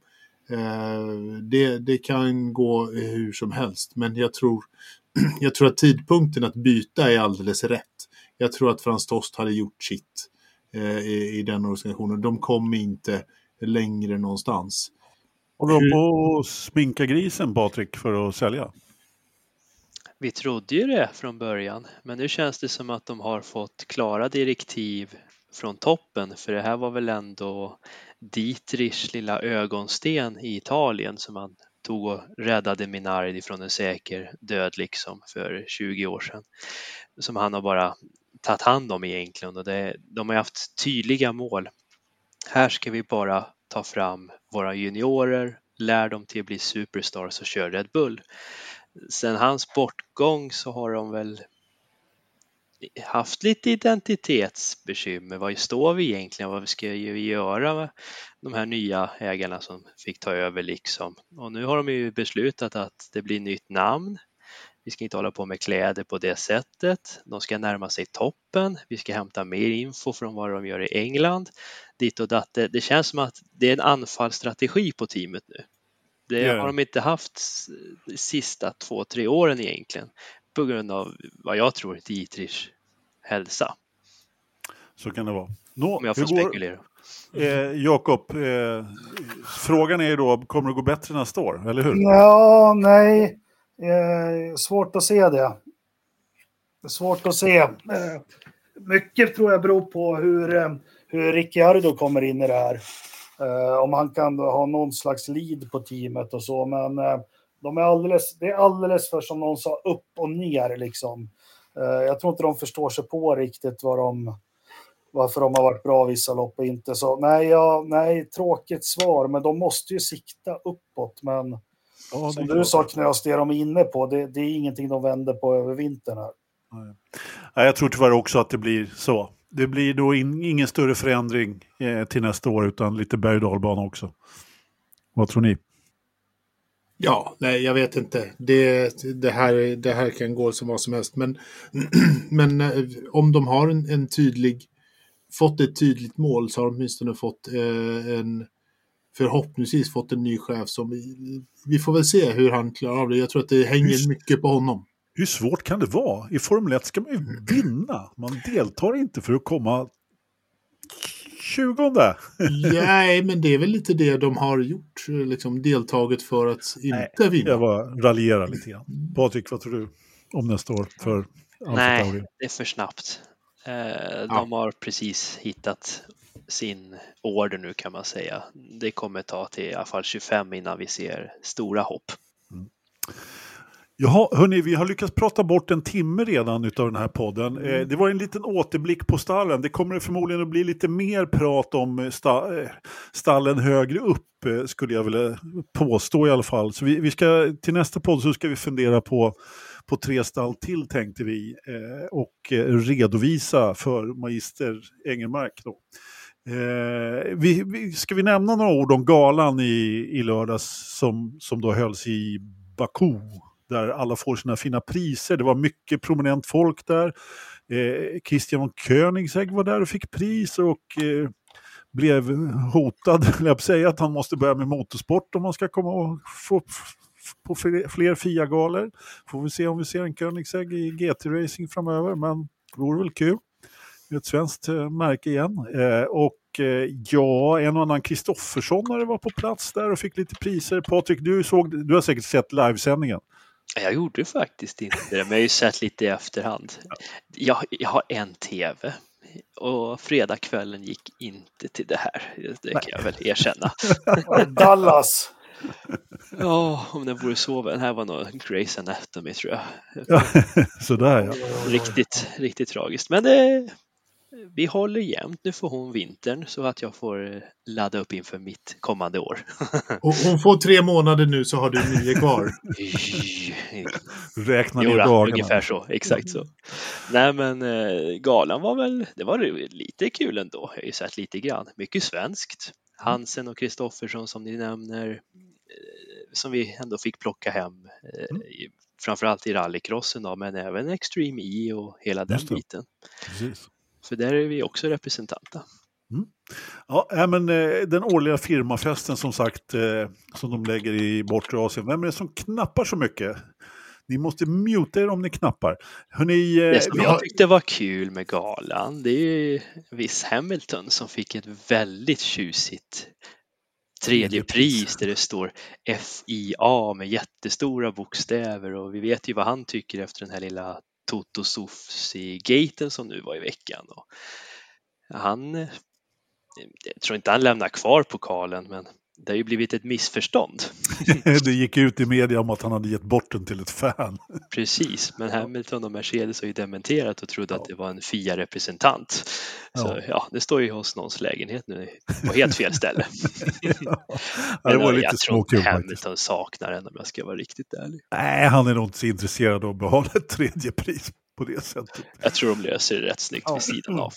Eh, det, det kan gå hur som helst, men jag tror, jag tror att tidpunkten att byta är alldeles rätt. Jag tror att Frans Tost hade gjort sitt i, i den organisationen. De kom inte längre någonstans. Håller de på att sminka grisen, Patrik, för att sälja? Vi trodde ju det från början, men nu känns det som att de har fått klara direktiv från toppen, för det här var väl ändå Dietrichs lilla ögonsten i Italien som han tog och räddade Minardi från en säker död liksom för 20 år sedan. Som han har bara tagit hand om egentligen och det, de har haft tydliga mål. Här ska vi bara ta fram våra juniorer, lär dem till att bli superstars och kör Red Bull. Sen hans bortgång så har de väl haft lite identitetsbekymmer. Vad står vi egentligen? Vad ska vi göra med de här nya ägarna som fick ta över liksom? Och nu har de ju beslutat att det blir nytt namn. Vi ska inte hålla på med kläder på det sättet. De ska närma sig toppen. Vi ska hämta mer info från vad de gör i England. Dit och datt. Det känns som att det är en anfallsstrategi på teamet nu. Det yeah. har de inte haft de sista två, tre åren egentligen på grund av vad jag tror Dietrichs hälsa. Så kan det vara. Nå, Om jag får går, spekulera. Eh, Jakob, eh, frågan är då, kommer det gå bättre nästa år, eller hur? Ja, nej. Eh, svårt att se det. Svårt att se. Eh, mycket tror jag beror på hur, eh, hur Ricciardo kommer in i det här. Eh, om han kan ha någon slags lead på teamet och så, men eh, De är alldeles, det är alldeles för, som någon sa, upp och ner liksom. Eh, jag tror inte de förstår sig på riktigt vad de, varför de har varit bra vissa lopp och inte så. Nej, ja, nej, tråkigt svar, men de måste ju sikta uppåt. Men ja, som du sa Knös, det de är inne på, det, det, är ingenting de vänder på över vintern här. Nej. Jag tror tyvärr också att det blir så. Det blir då in, ingen större förändring eh, till nästa år, utan lite berg och också. Vad tror ni? Ja, nej, jag vet inte. Det, det, här, det här kan gå som vad som helst. Men, men eh, om de har en, en, tydlig, fått ett tydligt mål så har de åtminstone fått eh, en, förhoppningsvis fått en ny chef som vi, vi får väl se hur han klarar av det. Jag tror att det hänger hur, mycket på honom. Hur svårt kan det vara? I Formel 1 ska man ju vinna. Man deltar inte för att komma 20. Nej, men det är väl lite det de har gjort, liksom deltagit för att inte Nej, vinna. Jag bara raljerar lite grann. Patrik, vad tror du om nästa år för Nej, det är för snabbt. Eh, de ja. har precis hittat sin order nu kan man säga. Det kommer ta till i alla fall 25 innan vi ser stora hopp. Mm. Jaha, hörni, vi har lyckats prata bort en timme redan utav den här podden. Eh, mm. det var en liten återblick på stallen. Det kommer förmodligen att bli lite mer prat om eh, sta eh, stallen högre upp, skulle jag vilja påstå i alla fall. Så vi, vi, ska, till nästa podd så ska vi fundera på, på tre stall till, tänkte vi, och redovisa för magister Engelmark. Då. Eh, vi, vi, ska vi nämna några ord om galan i, i lördags som, som då hölls i Baku? där alla får sina fina priser. Det var mycket prominent folk där. Eh, Christian von Koenigsegg var där och fick pris och eh, blev hotad, jag säga, att han måste börja med motorsport om han ska komma och få på fler FIA-galor. Får vi se om vi ser en Koenigsegg i GT-racing framöver, men det vore väl kul. Ett svenskt eh, märke igen. Eh, och eh, ja, en och annan Kristoffersson var på plats där och fick lite priser. Patrik, du, såg, du har säkert sett livesändningen. Jag gjorde faktiskt inte det, men jag har ju sett lite i efterhand. Jag, jag har en TV och fredagskvällen gick inte till det här. Det kan jag väl erkänna. Dallas! Ja, om det vore så. Den här var nog Grace Anatomy tror jag. Ja, sådär ja. Riktigt, riktigt tragiskt. Men det, vi håller jämnt. Nu får hon vintern så att jag får eh, ladda upp inför mitt kommande år. Och hon får tre månader nu så har du nio kvar. Räkna ner dagarna. Ungefär så, exakt så. Nej men eh, galan var väl, det var lite kul ändå. Jag har ju sett lite grann. Mycket svenskt. Hansen och Kristoffersson som ni nämner. Eh, som vi ändå fick plocka hem. Mm. Framförallt i rallycrossen då, men även Extreme E och hela den biten. Precis. För där är vi också representanta. Mm. Ja, men eh, den årliga firmafesten som sagt, eh, som de lägger i bortre Asien. Vem är det som knappar så mycket? Ni måste muta er om ni knappar. Hörrni, eh, det som jag tyckte var kul med galan, det är viss Hamilton som fick ett väldigt tjusigt tredje pris där det står FIA med jättestora bokstäver och vi vet ju vad han tycker efter den här lilla Toto Sufsi-gaten som nu var i veckan. Och han, jag tror inte han lämnar kvar pokalen, men det har ju blivit ett missförstånd. det gick ut i media om att han hade gett bort den till ett fan. Precis, men Hamilton och Mercedes har ju dementerat och trodde ja. att det var en FIA-representant. Så ja. ja, det står ju hos någons lägenhet nu på helt fel ställe. ja. det var lite jag tror inte Hamilton faktiskt. saknar den om jag ska vara riktigt ärlig. Nej, han är nog inte så intresserad av att behålla ett tredje pris på det sättet. Jag tror de löser det rätt snyggt ja. vid sidan av.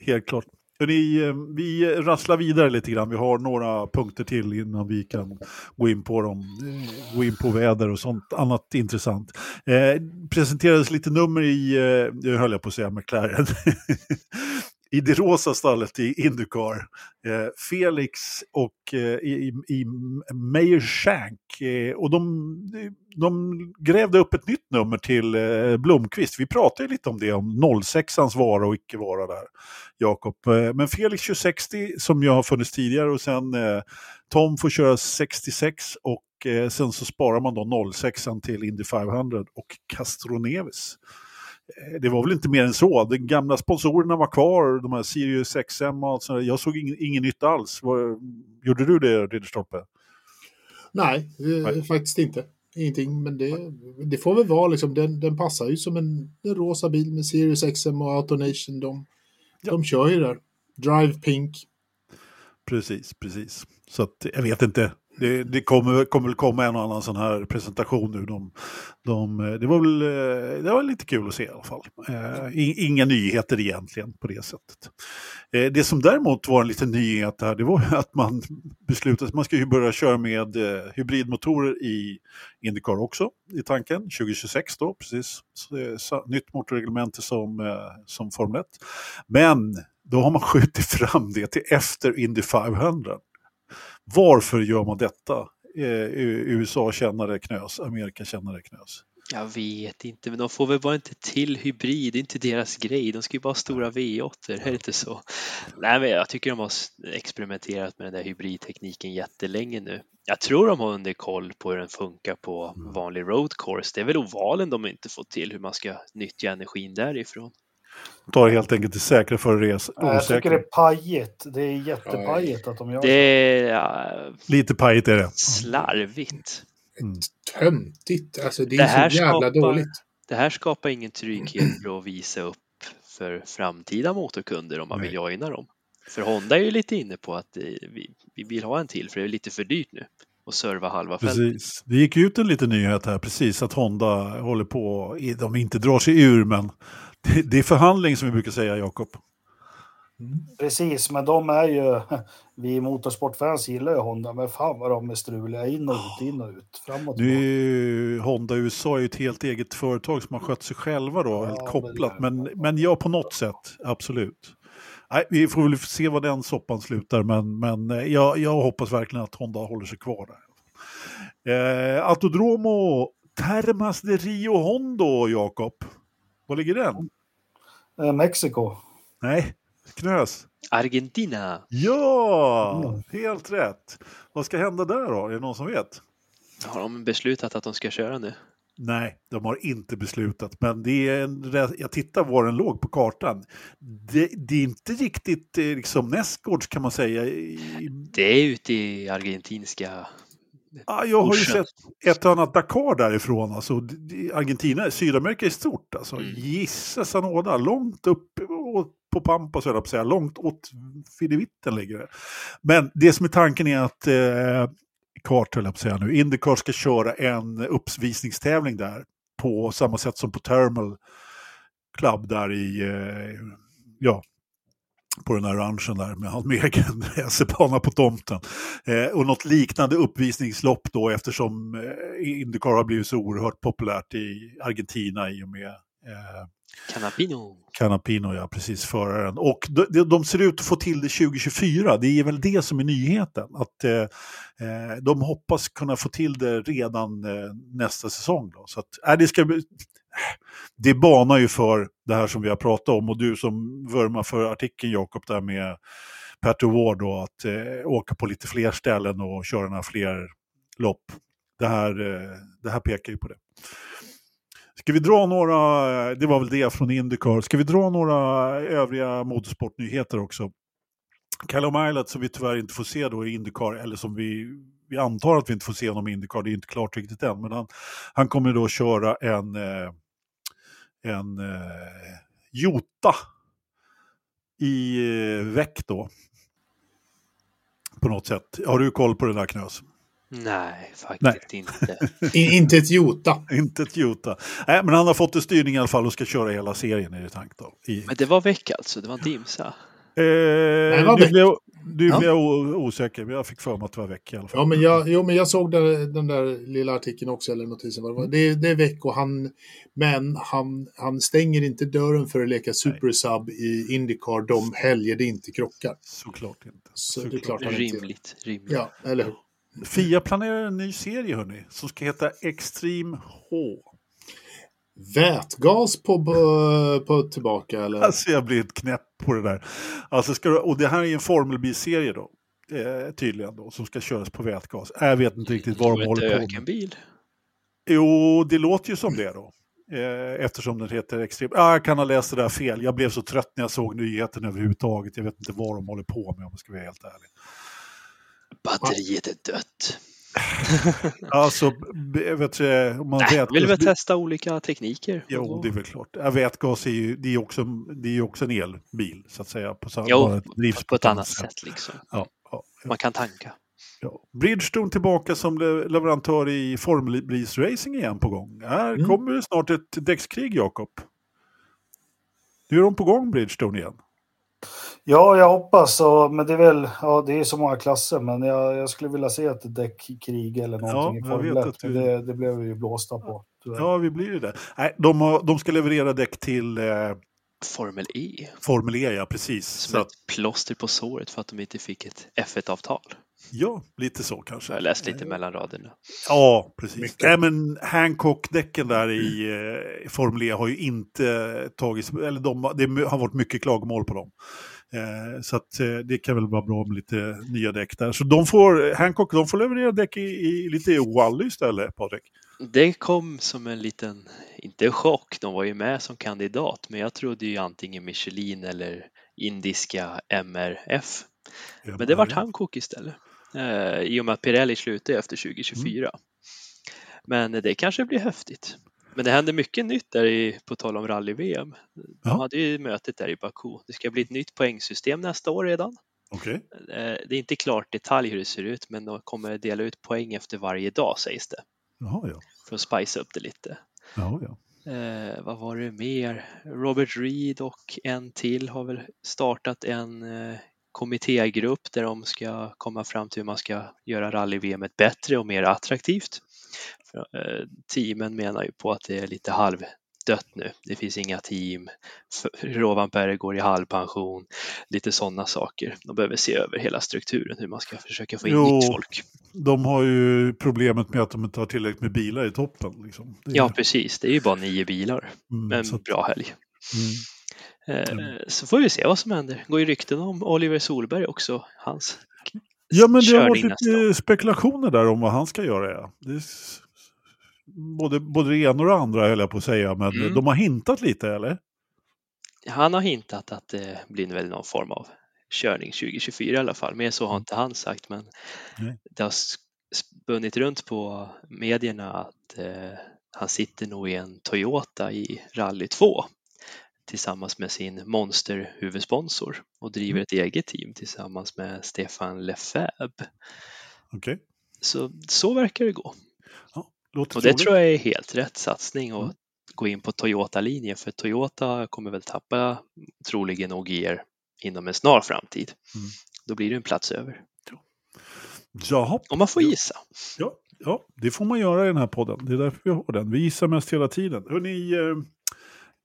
Helt klart. Ni, eh, vi rasslar vidare lite grann. Vi har några punkter till innan vi kan gå in på dem. Eh, gå in på väder och sånt annat intressant. Eh, presenterades lite nummer i, eh, höll jag på att säga McLaren, i det rosa stallet i Indycar. Eh, Felix och eh, i, i Mayer Shank. Eh, och de, de grävde upp ett nytt nummer till eh, Blomqvist. Vi pratade lite om det, om 06ans vara och icke vara där, Jakob. Eh, men Felix 2060 som ju har funnits tidigare och sen eh, Tom får köra 66 och eh, sen så sparar man då 06an till Indy 500 och Castroneves. Eh, det var väl inte mer än så. De gamla sponsorerna var kvar, de här Sirius XM och allt sånt Jag såg ingen, ingen nytta alls. Gjorde du det, Ridderstolpe? Nej, Nej. faktiskt inte. Ingenting, men det, det får väl vara liksom, den, den passar ju som en, en rosa bil med Sirius XM och Autonation. De, ja. de kör ju där. Drive Pink. Precis, precis. Så att, jag vet inte, det, det kommer, kommer väl komma en och annan sån här presentation nu. De, de, eh, det, var väl, eh, det var lite kul att se i alla fall. Eh, inga nyheter egentligen på det sättet. Eh, det som däremot var en liten nyhet här, det var att man beslutade att man ska ju börja köra med eh, hybridmotorer i Indycar också, i tanken, 2026 då, precis. Så, nytt motorreglemente som, eh, som Formel 1. Men då har man skjutit fram det till efter Indy 500. Varför gör man detta? Eh, USA känner det knös, Amerika känner det knös. Jag vet inte, men de får väl bara inte till hybrid, det är inte deras grej. De ska ju bara ha stora V8, är det inte så? Nej, men jag tycker de har experimenterat med den där hybridtekniken jättelänge nu. Jag tror de har under koll på hur den funkar på mm. vanlig road course. Det är väl ovalen de inte fått till hur man ska nyttja energin därifrån tar helt enkelt det säkra för res Jag tycker det är pajigt. Det är jättepajigt att de gör det. Är, ja, Lite pajigt är det. Slarvigt. Mm. Töntigt. Alltså det är det så jävla skapar, dåligt. Det här skapar ingen trygghet för att visa upp för framtida motorkunder om man Nej. vill joina dem. För Honda är ju lite inne på att vi, vi vill ha en till för det är lite för dyrt nu och serva halva fältet. Precis. Det gick ut en liten nyhet här precis att Honda håller på, de inte drar sig ur men det, är förhandling som vi brukar säga, Jakob. Mm. Precis, men de är ju, vi motorsportfans gillar ju Honda, men fan vad de är struliga in och ut, in och ut, framåt. Nu Honda USA är ju ett helt eget företag som har skött sig själva då, ja, helt kopplat, men, men ja, på något sätt, absolut. Nej, vi får väl se vad den soppan slutar, men, men eh, jag, jag hoppas verkligen att Honda håller sig kvar där. Eh, Autodromo Termas de Rio Hondo, Jakob. Var ligger den? Eh, Mexiko. Nej, Knös. Argentina. Ja, mm. helt rätt. Vad ska hända där då? Är det någon som vet? Har de beslutat att de ska köra nu? Nej, de har inte beslutat, men det är en, jag tittar var den låg på kartan. Det, det är inte riktigt eh, liksom nästgårds kan man säga. Det är ute i argentinska Ja, jag har ju sett ett och annat Dakar därifrån. Alltså, Argentina, Sydamerika är stort. Alltså. Mm. Gissa nåda, långt upp på Pampas, jag säga, långt åt Fidevitten ligger det. Men det som är tanken är att eh, Kart, höll jag på att säga nu, Indycar ska köra en uppvisningstävling där på samma sätt som på Thermal Club där i, eh, ja, på den här ranchen där med hans egen racerbana på tomten. Eh, och något liknande uppvisningslopp då eftersom eh, Indycar har blivit så oerhört populärt i Argentina i och med eh, Canapino. Canapino, ja, precis, föraren. Och de, de, ser ut att få till det 2024, det är väl det som är nyheten. Att eh, eh, de hoppas kunna få till det redan eh, nästa säsong. Då. Så att, äh, det ska bli, det banar ju för det här som vi har pratat om och du som vurmar för artikeln Jakob där med Pat Ward då att eh, åka på lite fler ställen och köra några fler lopp. Det här, eh, det här pekar ju på det. Ska vi dra några, eh, det var väl det från Indycar, ska vi dra några övriga motorsportnyheter också? Callum Islet som vi tyvärr inte får se då i Indycar, eller som vi, vi antar att vi inte får se honom i Indycar, det är inte klart riktigt än, men han, han kommer då köra en eh, en eh, jota i eh, väck då. På något sätt. Har du koll på det där Knös? Nej, faktiskt Nej. inte. inte ett jota. inte ett jota. Nej, men han har fått en styrning i alla fall och ska köra hela serien i det tank då. I... Men det var väck alltså, det var inte Imsa? Eh, Nej, blev, du ja. blev osäker, men jag fick för mig att det var veck i alla fall. Ja, men jag, jo, men jag såg där, den där lilla artikeln också, eller notisen. Vad det, det, det är veck och han, men han, han stänger inte dörren för att leka supersub i Indycar de helger det inte krockar. Såklart inte. Så Såklart. det är klart han rimligt, inte. rimligt. Ja, eller hur? Fia planerar en ny serie, hörni, som ska heta Extreme H. Vätgas på, på tillbaka eller? Alltså jag blir ett knäpp på det där. Alltså ska, och det här är en Formel B-serie då. Eh, tydligen då, som ska köras på vätgas. Jag vet inte riktigt vad de håller på med. bil? Jo, det låter ju som det då. Eh, eftersom den heter Extrem. Ah, jag kan ha läst det där fel. Jag blev så trött när jag såg nyheten överhuvudtaget. Jag vet inte vad de håller på med om jag ska vara helt ärlig. Batteriet är dött. alltså, vet du, man Nej, vet... vill väl testa olika tekniker. Jo, det är väl klart. Vätgas är ju, det är också, det är också en elbil, så att säga. På, samma, Jo, drivs på ett annat sätt liksom. Ja, ja, ja. Man kan tanka. Ja. Bridgestone tillbaka som le- leverantör i formbilsracing igen på gång. Här Mm. kommer det snart ett däckskrig, Jakob. Nu är de på gång, Bridgestone igen. Ja, jag hoppas. Så, men det är väl, ja, det är så många klasser, men jag, jag skulle vilja se ett däckkrig eller någonting Ja, i Formel vet 1. att du- Det, det blev vi ju blåsta på. tyvärr. Ja, vi blir ju det. Nej, de, har, de ska leverera däck till eh, Formel E. Formel E, ja precis. Som Så att, ett plåster på såret för att de inte fick ett F1-avtal. ja, lite så kanske. Jag har läst lite mellan raderna. Ja, precis. Mycket. Nej, men Hancock-däcken där i eh, Formel E har ju inte tagits, eller de, det har varit mycket klagomål på dem. Eh, så att, eh, det kan väl vara bra med lite nya däck där. Så de får, Hancock de får leverera däck i, i lite Wally istället, Patrik. Det kom som en liten, inte chock, de var ju med som kandidat, men jag trodde ju antingen Michelin eller indiska MRF. Men det vart Hankook istället. Eh, I och med att Pirelli slutade efter 2024. Men det kanske blir häftigt. Men det händer mycket nytt där i, på tal om rally-VM. De Ja. hade ju mötet där i Baku. Det ska bli ett nytt poängsystem nästa år redan. Okej. Eh, Det är inte klart detalj hur det ser ut, men de kommer dela ut poäng efter varje dag sägs det. Jaha, ja. För att spice upp det lite. Jaha, ja. Eh, vad var det mer? Robert Reed och en till har väl startat en eh, kommittégrupp där de ska komma fram till hur man ska göra rally-VM bättre och mer attraktivt. Eh, teamen menar ju på att det är lite halvdött nu. Det finns inga team. Rovanperä går i halvpension. Lite sådana saker. De behöver se över hela strukturen, hur man ska försöka få in Jo. nytt folk. De har ju problemet med att de inte har tillräckligt med bilar i toppen. Liksom. Är- Ja, precis. Det är ju bara nio bilar. mm, Men så bra helg. mm. Eh, Mm. Så får vi se vad som händer. Det går ju rykten om Oliver Solberg också. Hans Ja, men det har varit lite spekulationer där om vad han ska göra. Ja. Det både, både det ena och det andra höll jag på att säga, men Mm. de har hintat lite, eller? Han har hintat att det blir väl någon form av körning 2024 i alla fall. Mer så har inte han sagt, men Nej. det har spunnit runt på medierna att eh, han sitter nog i en Toyota i Rally 2 tillsammans med sin monster-huvudsponsor och driver Mm. ett eget team tillsammans med Stefan Lefebvre. Okej. Så, så verkar det gå. Låter Och det troligt. tror jag är helt rätt satsning att Mm. gå in på Toyota-linjen för Toyota kommer väl tappa troligen OGR inom en snar framtid. Mm. Då blir det en plats över. Jaha. Om man får Ja. gissa. Ja, ja, det får man göra i den här podden. Det är därför vi har den. Vi gissar mest hela tiden. Hörrni,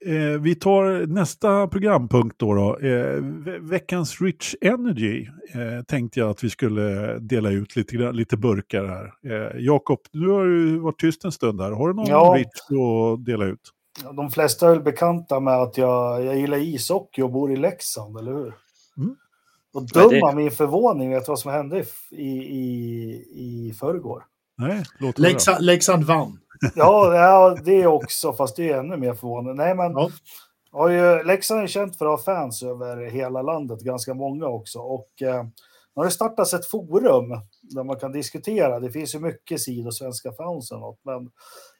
eh, vi tar nästa programpunkt då. då. Eh, ve- veckans Rich Energy eh, tänkte jag att vi skulle dela ut lite, lite burkar här. Eh, Jakob, nu har du varit tyst en stund här. Har du någon Ja. Rich att dela ut? Ja, De flesta är väl bekanta med att jag, jag gillar ishockey och bor i Leksand, eller hur? Mm. Och av min förvåning, vet du vad som hände i, i, i, förrgår? Nej, låt. Leksand, Leksand vann. Ja, ja, det också, fast det är ännu mer förvånande. Nej, men Ja. har ju, Leksand är känt för att ha fans över hela landet, ganska många också. Och eh, nu har det startats ett forum där man kan diskutera. Det finns ju mycket sidor, svenska fans och något, men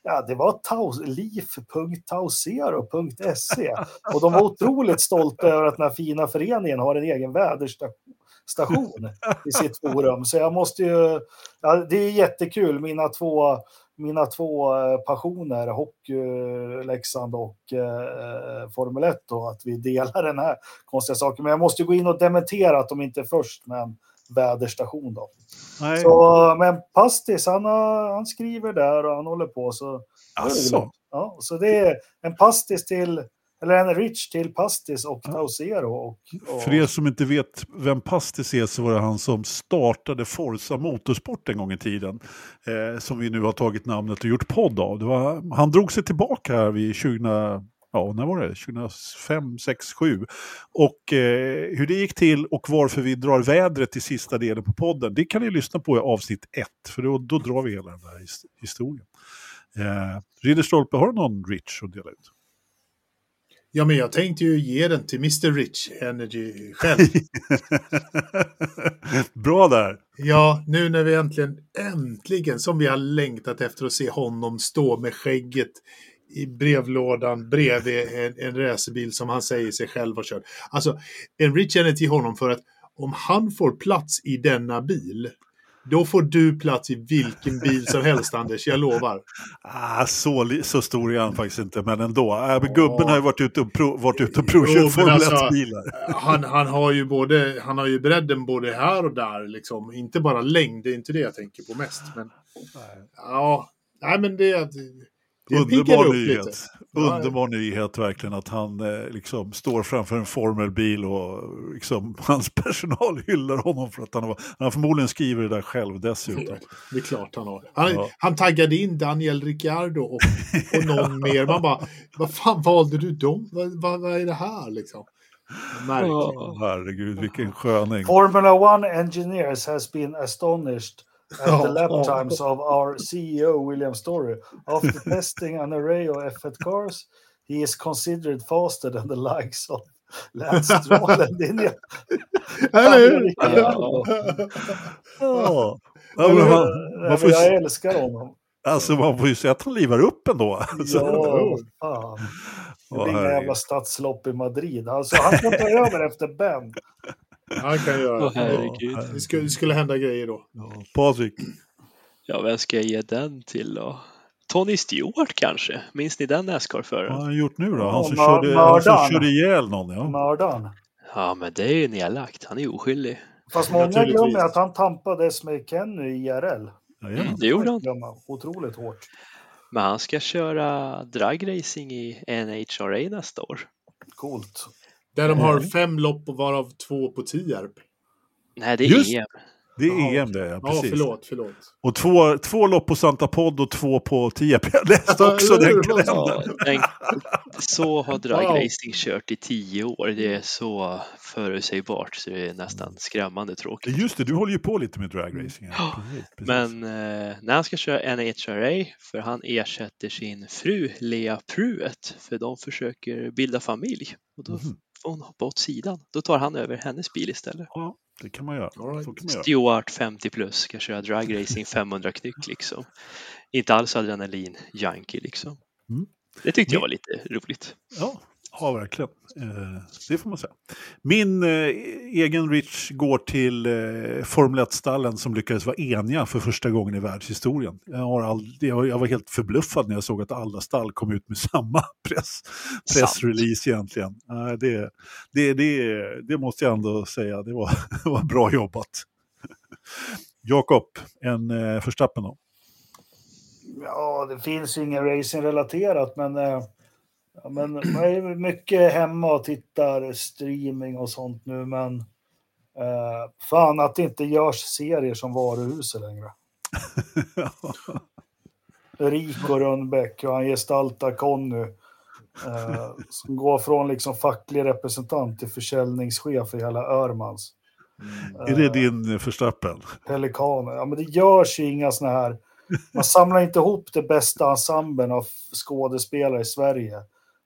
ja, det var taus, liv.tausero.se och de var otroligt stolta över att den här fina föreningen har en egen väderstation i sitt forum. Så jag måste ju, ja, det är jättekul, mina två mina två eh, passioner, hockey, Leksand och eh, Formel 1 då, att vi delar den här konstiga saken. Men jag måste gå in och dementera att de inte är först med en väderstation då. Nej, Så, men Pastis, han, han skriver där och han håller på så. alltså, Ja, så det är en Pastis till, eller en Rich till Pastis och Tausero. Och, och, för er som inte vet vem Pastis är så var det han som startade Forza Motorsport en gång i tiden. Eh, som vi nu har tagit namnet och gjort podd av. Var, han drog sig tillbaka här vid 20, ja, när var det? 2005, 6, 7. Och eh, hur det gick till och varför vi drar vädret i sista delen på podden, det kan ni lyssna på i avsnitt 1. För då, då drar vi hela den his- historien. Eh, Ridderstolpe, har du någon Rich att dela ut? Ja, men jag tänkte ju ge den till Mr. Rich Energy själv. Bra där! Ja, nu när vi äntligen, äntligen, som vi har längtat efter att se honom stå med skägget i brevlådan bredvid en, en racerbil som han säger sig själv har kört. Alltså, en rich till honom för att om han får plats i denna bil, då får du plats i vilken bil som helst, Anders. Jag lovar. Ah, så, så stor är han faktiskt inte, men ändå. Äh, men gubben har ju varit ute och, pro, varit ute och Jo, provkört Formel alltså, 1-bilar. Han, han har ju både, han har ju bredden både här och där, liksom. Inte bara längd, det är inte det jag tänker på mest. Men, ja, nej men det... Underbar nyhet. Underbar nyhet verkligen att han eh, liksom står framför en formelbil och liksom, hans personal hyllar honom för att han har, han har förmodligen skrivit det där själv dessutom. Det är klart han har. Han, Ja. han taggade in Daniel Ricciardo och, och någon mer. Man bara, vad fan valde du dem? Vad, vad, vad är det här liksom? Märkligt. Ja. Herregud, vilken sköning. Formula One engineers has been astonished at the lap times of our CEO William Story. After testing an array of F1 cars, he is considered faster than the likes of Lance Stroll and Daniel. Eller hur? Ja. Ja, får jag älskar honom. alltså, man får ju se att han livar upp ändå. Ja, fan. Det blir inga jävla stadslopp i Madrid. Alltså, han kan ta över efter Ben. Han kan göra. Åh, herregud. Det skulle, det skulle hända grejer då. Ja, Patrik, Ja, vem ska jag ge den till då? Tony Stewart kanske? Minns ni den vad Nascar-föraren? har han gjort nu då? Han som Ja, körde, han som mördaren. körde ihjäl någon, ja. Mördaren. Ja, men det är ju nedlagt. Han är oskyldig. Fast många glömmer att han tampades med Kenny i IRL. Jajamän. Det gjorde han. Otroligt hårt. Men han ska köra dragracing i NHRA nästa år. Coolt. Där de har Mm. fem lopp och varav två på Tierp. Nej, det är Just- EM. Det är Ja. EM det, ja, Ja, precis. förlåt, förlåt. Och två, två lopp på Santa Pod och två på Tierp. Jag läste också den kalendern. Ja, så har dragracing kört i tio år. Det är så förutsägbart så det är nästan skrämmande tråkigt. Just det, du håller ju på lite med dragracing. Ja. Precis, precis. Men eh, när han ska köra NHRA, för han ersätter sin fru Lea Pruitt, för de försöker bilda familj. Och då Mhm. Får hon hoppa åt sidan. Då tar han över hennes bil istället. Ja, det kan man göra. Right. Så kan man göra. Stewart 50 plus ska köra dragracing 500 knyck liksom. Inte alls adrenalin junkie liksom. Mm. Det tyckte jag var lite roligt. Ja, ja verkligen. Eh, det får man säga. Min eh, egen Rich går till eh, Formel 1-stallen som lyckades vara eniga för första gången i världshistorien. Jag, har all, jag, var helt förbluffad när jag såg att alla stall kom ut med samma press, pressrelease egentligen. Det, det, det, det måste jag ändå säga, det var, det var bra jobbat. Jakob, en eh, förstappen då? Ja, det finns ju ingen racing-relaterat, men, eh, ja, men man är mycket hemma och tittar streaming och sånt nu, men eh, fan att det inte görs serier som varuhuset längre. Rico Rönnbäck och han gestaltar Conny. Eh, som går från liksom facklig representant till försäljningschef i hela Örmans. Är det din eh, förstappen? Pelikaner. Ja, men det görs ju inga såna här... Man samlar inte ihop det bästa ensemblen av skådespelare i Sverige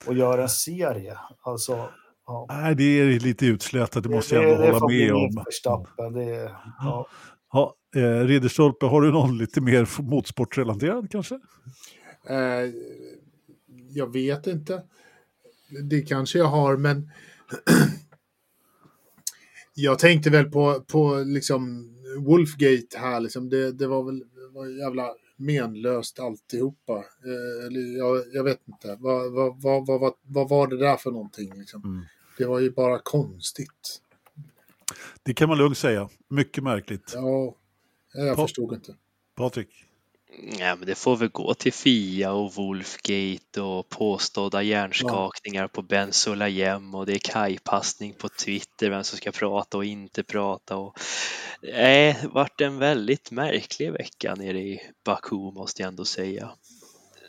och gör en serie. Alltså, ja. Nej, det är lite utslätat, det måste jag ändå det hålla med om. Det är, ja. Ja, eh, Ridderstolpe, har du någon lite mer motorsportrelaterad kanske? Eh, jag vet inte. Det kanske jag har, men jag tänkte väl på, på liksom Wolfgate här. Liksom. Det, det var väl det var jävla menlöst alltihopa. Eh, eller jag, jag vet inte. Vad, vad, vad, vad, vad, var det där för någonting? Liksom? Mm. Det var ju bara konstigt. Det kan man lugnt säga. Mycket märkligt. Ja, jag Pa- förstod inte. Patrik? Ja, men det får väl gå till Fia och Wolfgate och påstådda hjärnskakningar på Ben Sulayem och det är kajpassning på Twitter, vem som ska prata och inte prata. Och... Nej, det vart en väldigt märklig vecka nere i Baku måste jag ändå säga.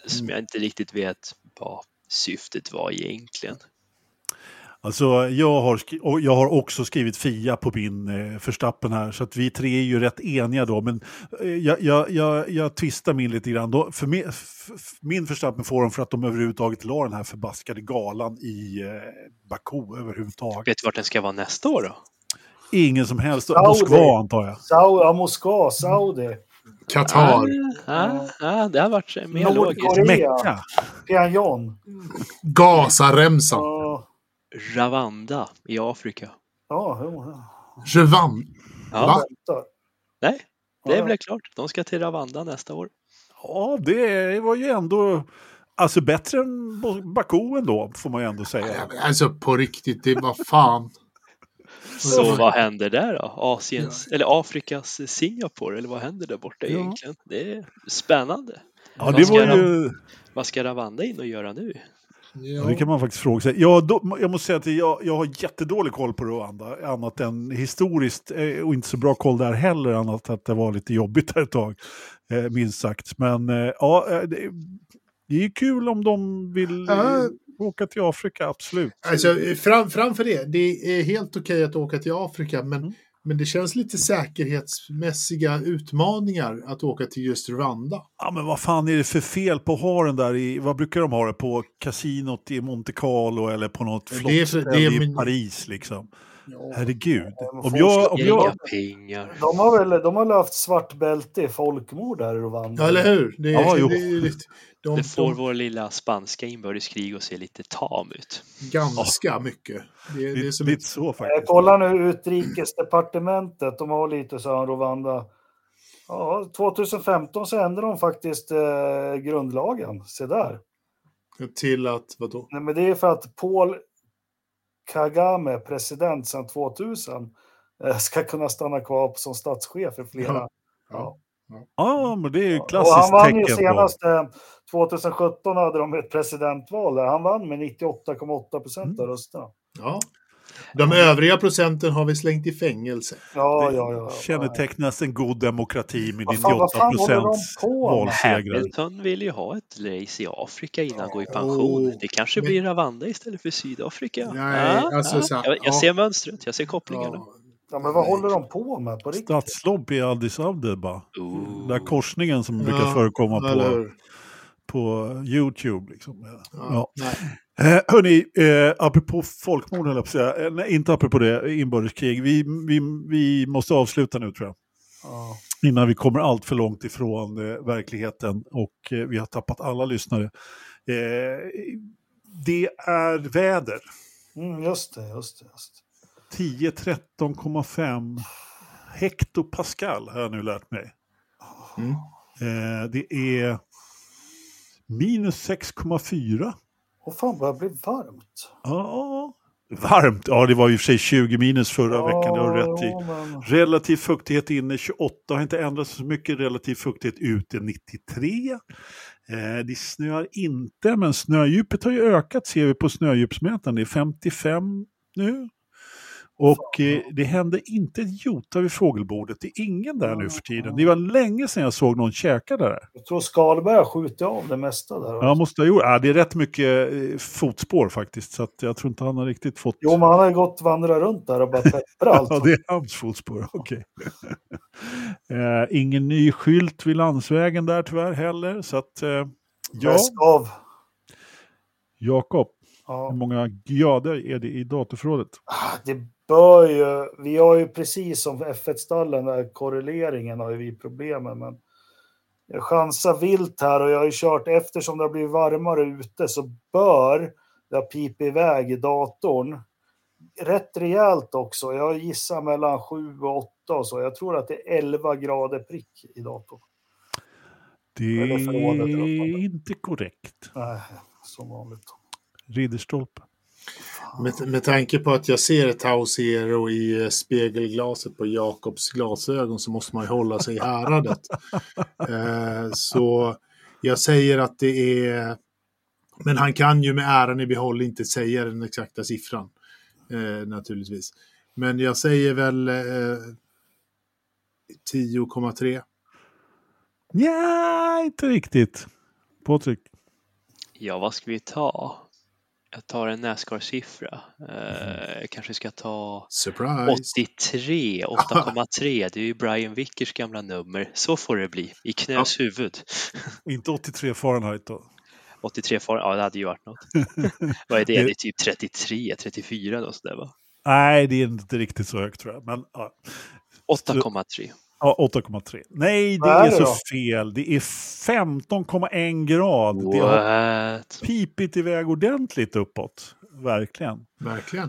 Som jag inte riktigt vet vad syftet var egentligen. Alltså, jag har, jag har också skrivit Fia på min eh, förstappen här, så att vi tre är ju rätt eniga då. Men eh, jag, jag, jag, jag twistar min lite grann. Då, för min, min förstappen får de för att de överhuvudtaget la den här förbaskade galan i eh, Baku överhuvudtaget. Vet du vart den ska vara nästa år då? ingen som helst. Saudi. Moskva antar jag. Sau ja, Moskva, Saudi, Qatar. Ja, ja, det har varit mer logiskt. Nordkorea, Mecka. Pyongyang. Gazaremsan. Ja, Ravanda i Afrika. ja, jo, ja. Jevan. Ja, Va? Nej, det är Ja. väl klart. De ska till Ravanda nästa år. Ja, det var ju ändå alltså bättre än Baku ändå, får man ju ändå säga. Alltså på riktigt, det var fan. Så vad händer där då? Asiens, eller Afrikas Singapore, eller vad händer där borta Ja. egentligen? Det är spännande. Ja, Vad det ska var de- ju... Vad ska Ravanda in och göra nu? Ja, det kan man faktiskt fråga sig. Jag, då, jag måste säga att jag, jag har jättedålig koll på Rwanda, annat än historiskt, eh, och inte så bra koll där heller, annat att det var lite jobbigt där ett tag, eh, minst sagt. Men eh, ja, eh, det, det är kul om de vill Ja. åka till Afrika, absolut. Alltså, fram, framför det, det är helt okej att åka till Afrika, men, Mm. Men det känns lite säkerhetsmässiga utmaningar att åka till just Rwanda. Ja, men vad fan är det för fel på att ha den där i, vad brukar de ha det på, kasinot i Monte Carlo eller på något det är i Paris liksom? Ja. Herregud. Om jag, om jag, pengar. De har väl de har haft svart bälte i folkmord där i Rwanda. Ja, eller hur? Det, är- Ja, jo. det, är lite- de, Det får de, vår lilla spanska inbördeskrig att se lite tam ut. ganska mycket. Det, är- det är lite, som lite så faktiskt. kollar nu utrikesdepartementet, de har lite så här Rwanda. Ja, 2015 så ändrade de faktiskt eh, grundlagen. Se där. till att, vadå? Nej, men det är för att Paul Kagame, president sedan 2000, eh, ska kunna stanna kvar som statschef i flera. Ja. Ja. Ja, men det är ju ett Och han klassiskt vann ju tecken på... senast, eh, 2017 hade de ett presidentval. Han vann med 98,8 procent Mm. av rösterna. Ja. De övriga procenten har vi slängt i fängelse. Ja, Det ja, ja. Kännetecknas en god demokrati med Vad fan- vad 98 fan håller de procents valsegrar. Hamilton vill ju ha ett race i Afrika innan han går i pension. Oh, Det kanske men- blir Ravanda istället för Sydafrika. Nej, Ja, alltså ja. jag, jag ja. ser mönstret, jag ser kopplingarna. Ja. Ja, men vad håller de på med på riktigt? Stadslobb i Addis Abeba. Ooh. Den där korsningen som Ja, brukar förekomma på, på YouTube. Liksom. Ja. Eh, hörni, eh, apropå folkmord höll jag på att säga. Eh, nej, inte apropå det, inbördeskrig. Vi, vi, vi måste avsluta nu tror jag. Ja. Innan vi kommer allt för långt ifrån eh, verkligheten och eh, vi har tappat alla lyssnare. Eh, det är väder. Mm, just det, just det. Just det. 10 13,5 hektopascal har jag nu lärt mig. Mm. Eh, det är minus 6,4. Åh fan, börjar bli varmt. Ja, varmt. Ja, det var ju för sig 20 minus förra veckan, det har rätt i. Ja, men- Relativ fuktighet inne 28, har inte ändrats så mycket. Relativ fuktighet ute 93. Eh, det snöar inte, men snödjupet har ju ökat ser vi på snödjupsmätaren. Det är 55 nu. Och eh, det hände inte ett jota vid fågelbordet. Det är ingen där nu för tiden. Det var länge sedan jag såg någon käka där. Jag tror Skalberg har skjutit av det mesta där. Ja, måste ha gjort. Ja, det är rätt mycket eh, fotspår faktiskt. Så jag tror inte han har riktigt fått... Jo, men han har gått och vandrat runt där och bara pepprat allt. Ja, det är hans fotspår. Okej. eh, ingen ny skylt vid landsvägen där tyvärr heller. Så att, eh, ja, Väsk av. Jakob, Ja. hur många grader är det i datorförrådet? Ah, Det bör ju, vi har ju precis som F1-stallen, där korreleringen har ju vi problemen. Men jag chansar vilt här och jag har ju kört, eftersom det har blivit varmare ute så bör det ha pipit iväg i datorn. Rätt rejält också. Jag gissar mellan 7 och 8 och så. Jag tror att det är 11 grader prick i datorn. Det är inte korrekt. Nej, som vanligt. Ridderstolpe. Med, med tanke på att jag ser Tau Zero i eh, spegelglaset på Jakobs glasögon så måste man ju hålla sig i häradet. eh, så jag säger att det är... Men han kan ju med äran i behåll inte säga den exakta siffran. Eh, naturligtvis. Men jag säger väl eh, 10,3. Ja, inte riktigt. Patrik. Ja, vad ska vi ta? Jag tar en Nascar-siffra. Eh, jag kanske ska ta Surprise! 83, 8,3. Det är ju Brian Vickers gamla nummer. Så får det bli. I knös huvud. Inte 83 Fahrenheit då. 83 far, ja det hade ju varit något. Vad är det? Det är typ 33, 34 och sådär va? Nej, det är inte riktigt så högt tror jag. Men, ja. 8,3. Ja, 8,3. Nej, det är, är så då? fel. Det är 15,1 grad. Det har What? pipit iväg ordentligt uppåt. Verkligen. Verkligen.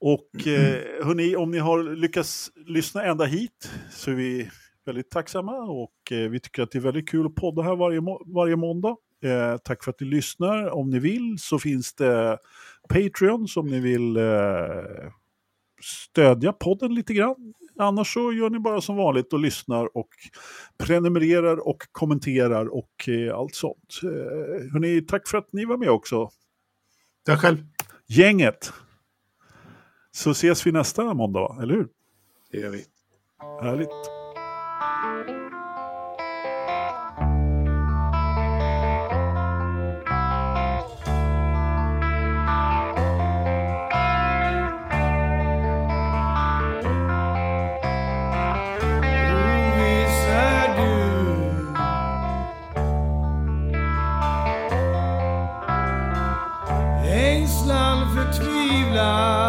Och eh, hörni, om ni har lyckats lyssna ända hit så är vi väldigt tacksamma och eh, vi tycker att det är väldigt kul att podda här varje, må- varje måndag. Eh, tack för att ni lyssnar. Om ni vill så finns det Patreon som ni vill eh, stödja podden lite grann. Annars så gör ni bara som vanligt och lyssnar och prenumererar och kommenterar och eh, allt sånt. Eh, hörni, tack för att ni var med också. Tack själv. Gänget! Så ses vi nästa måndag, eller hur? Det gör vi. Härligt. now.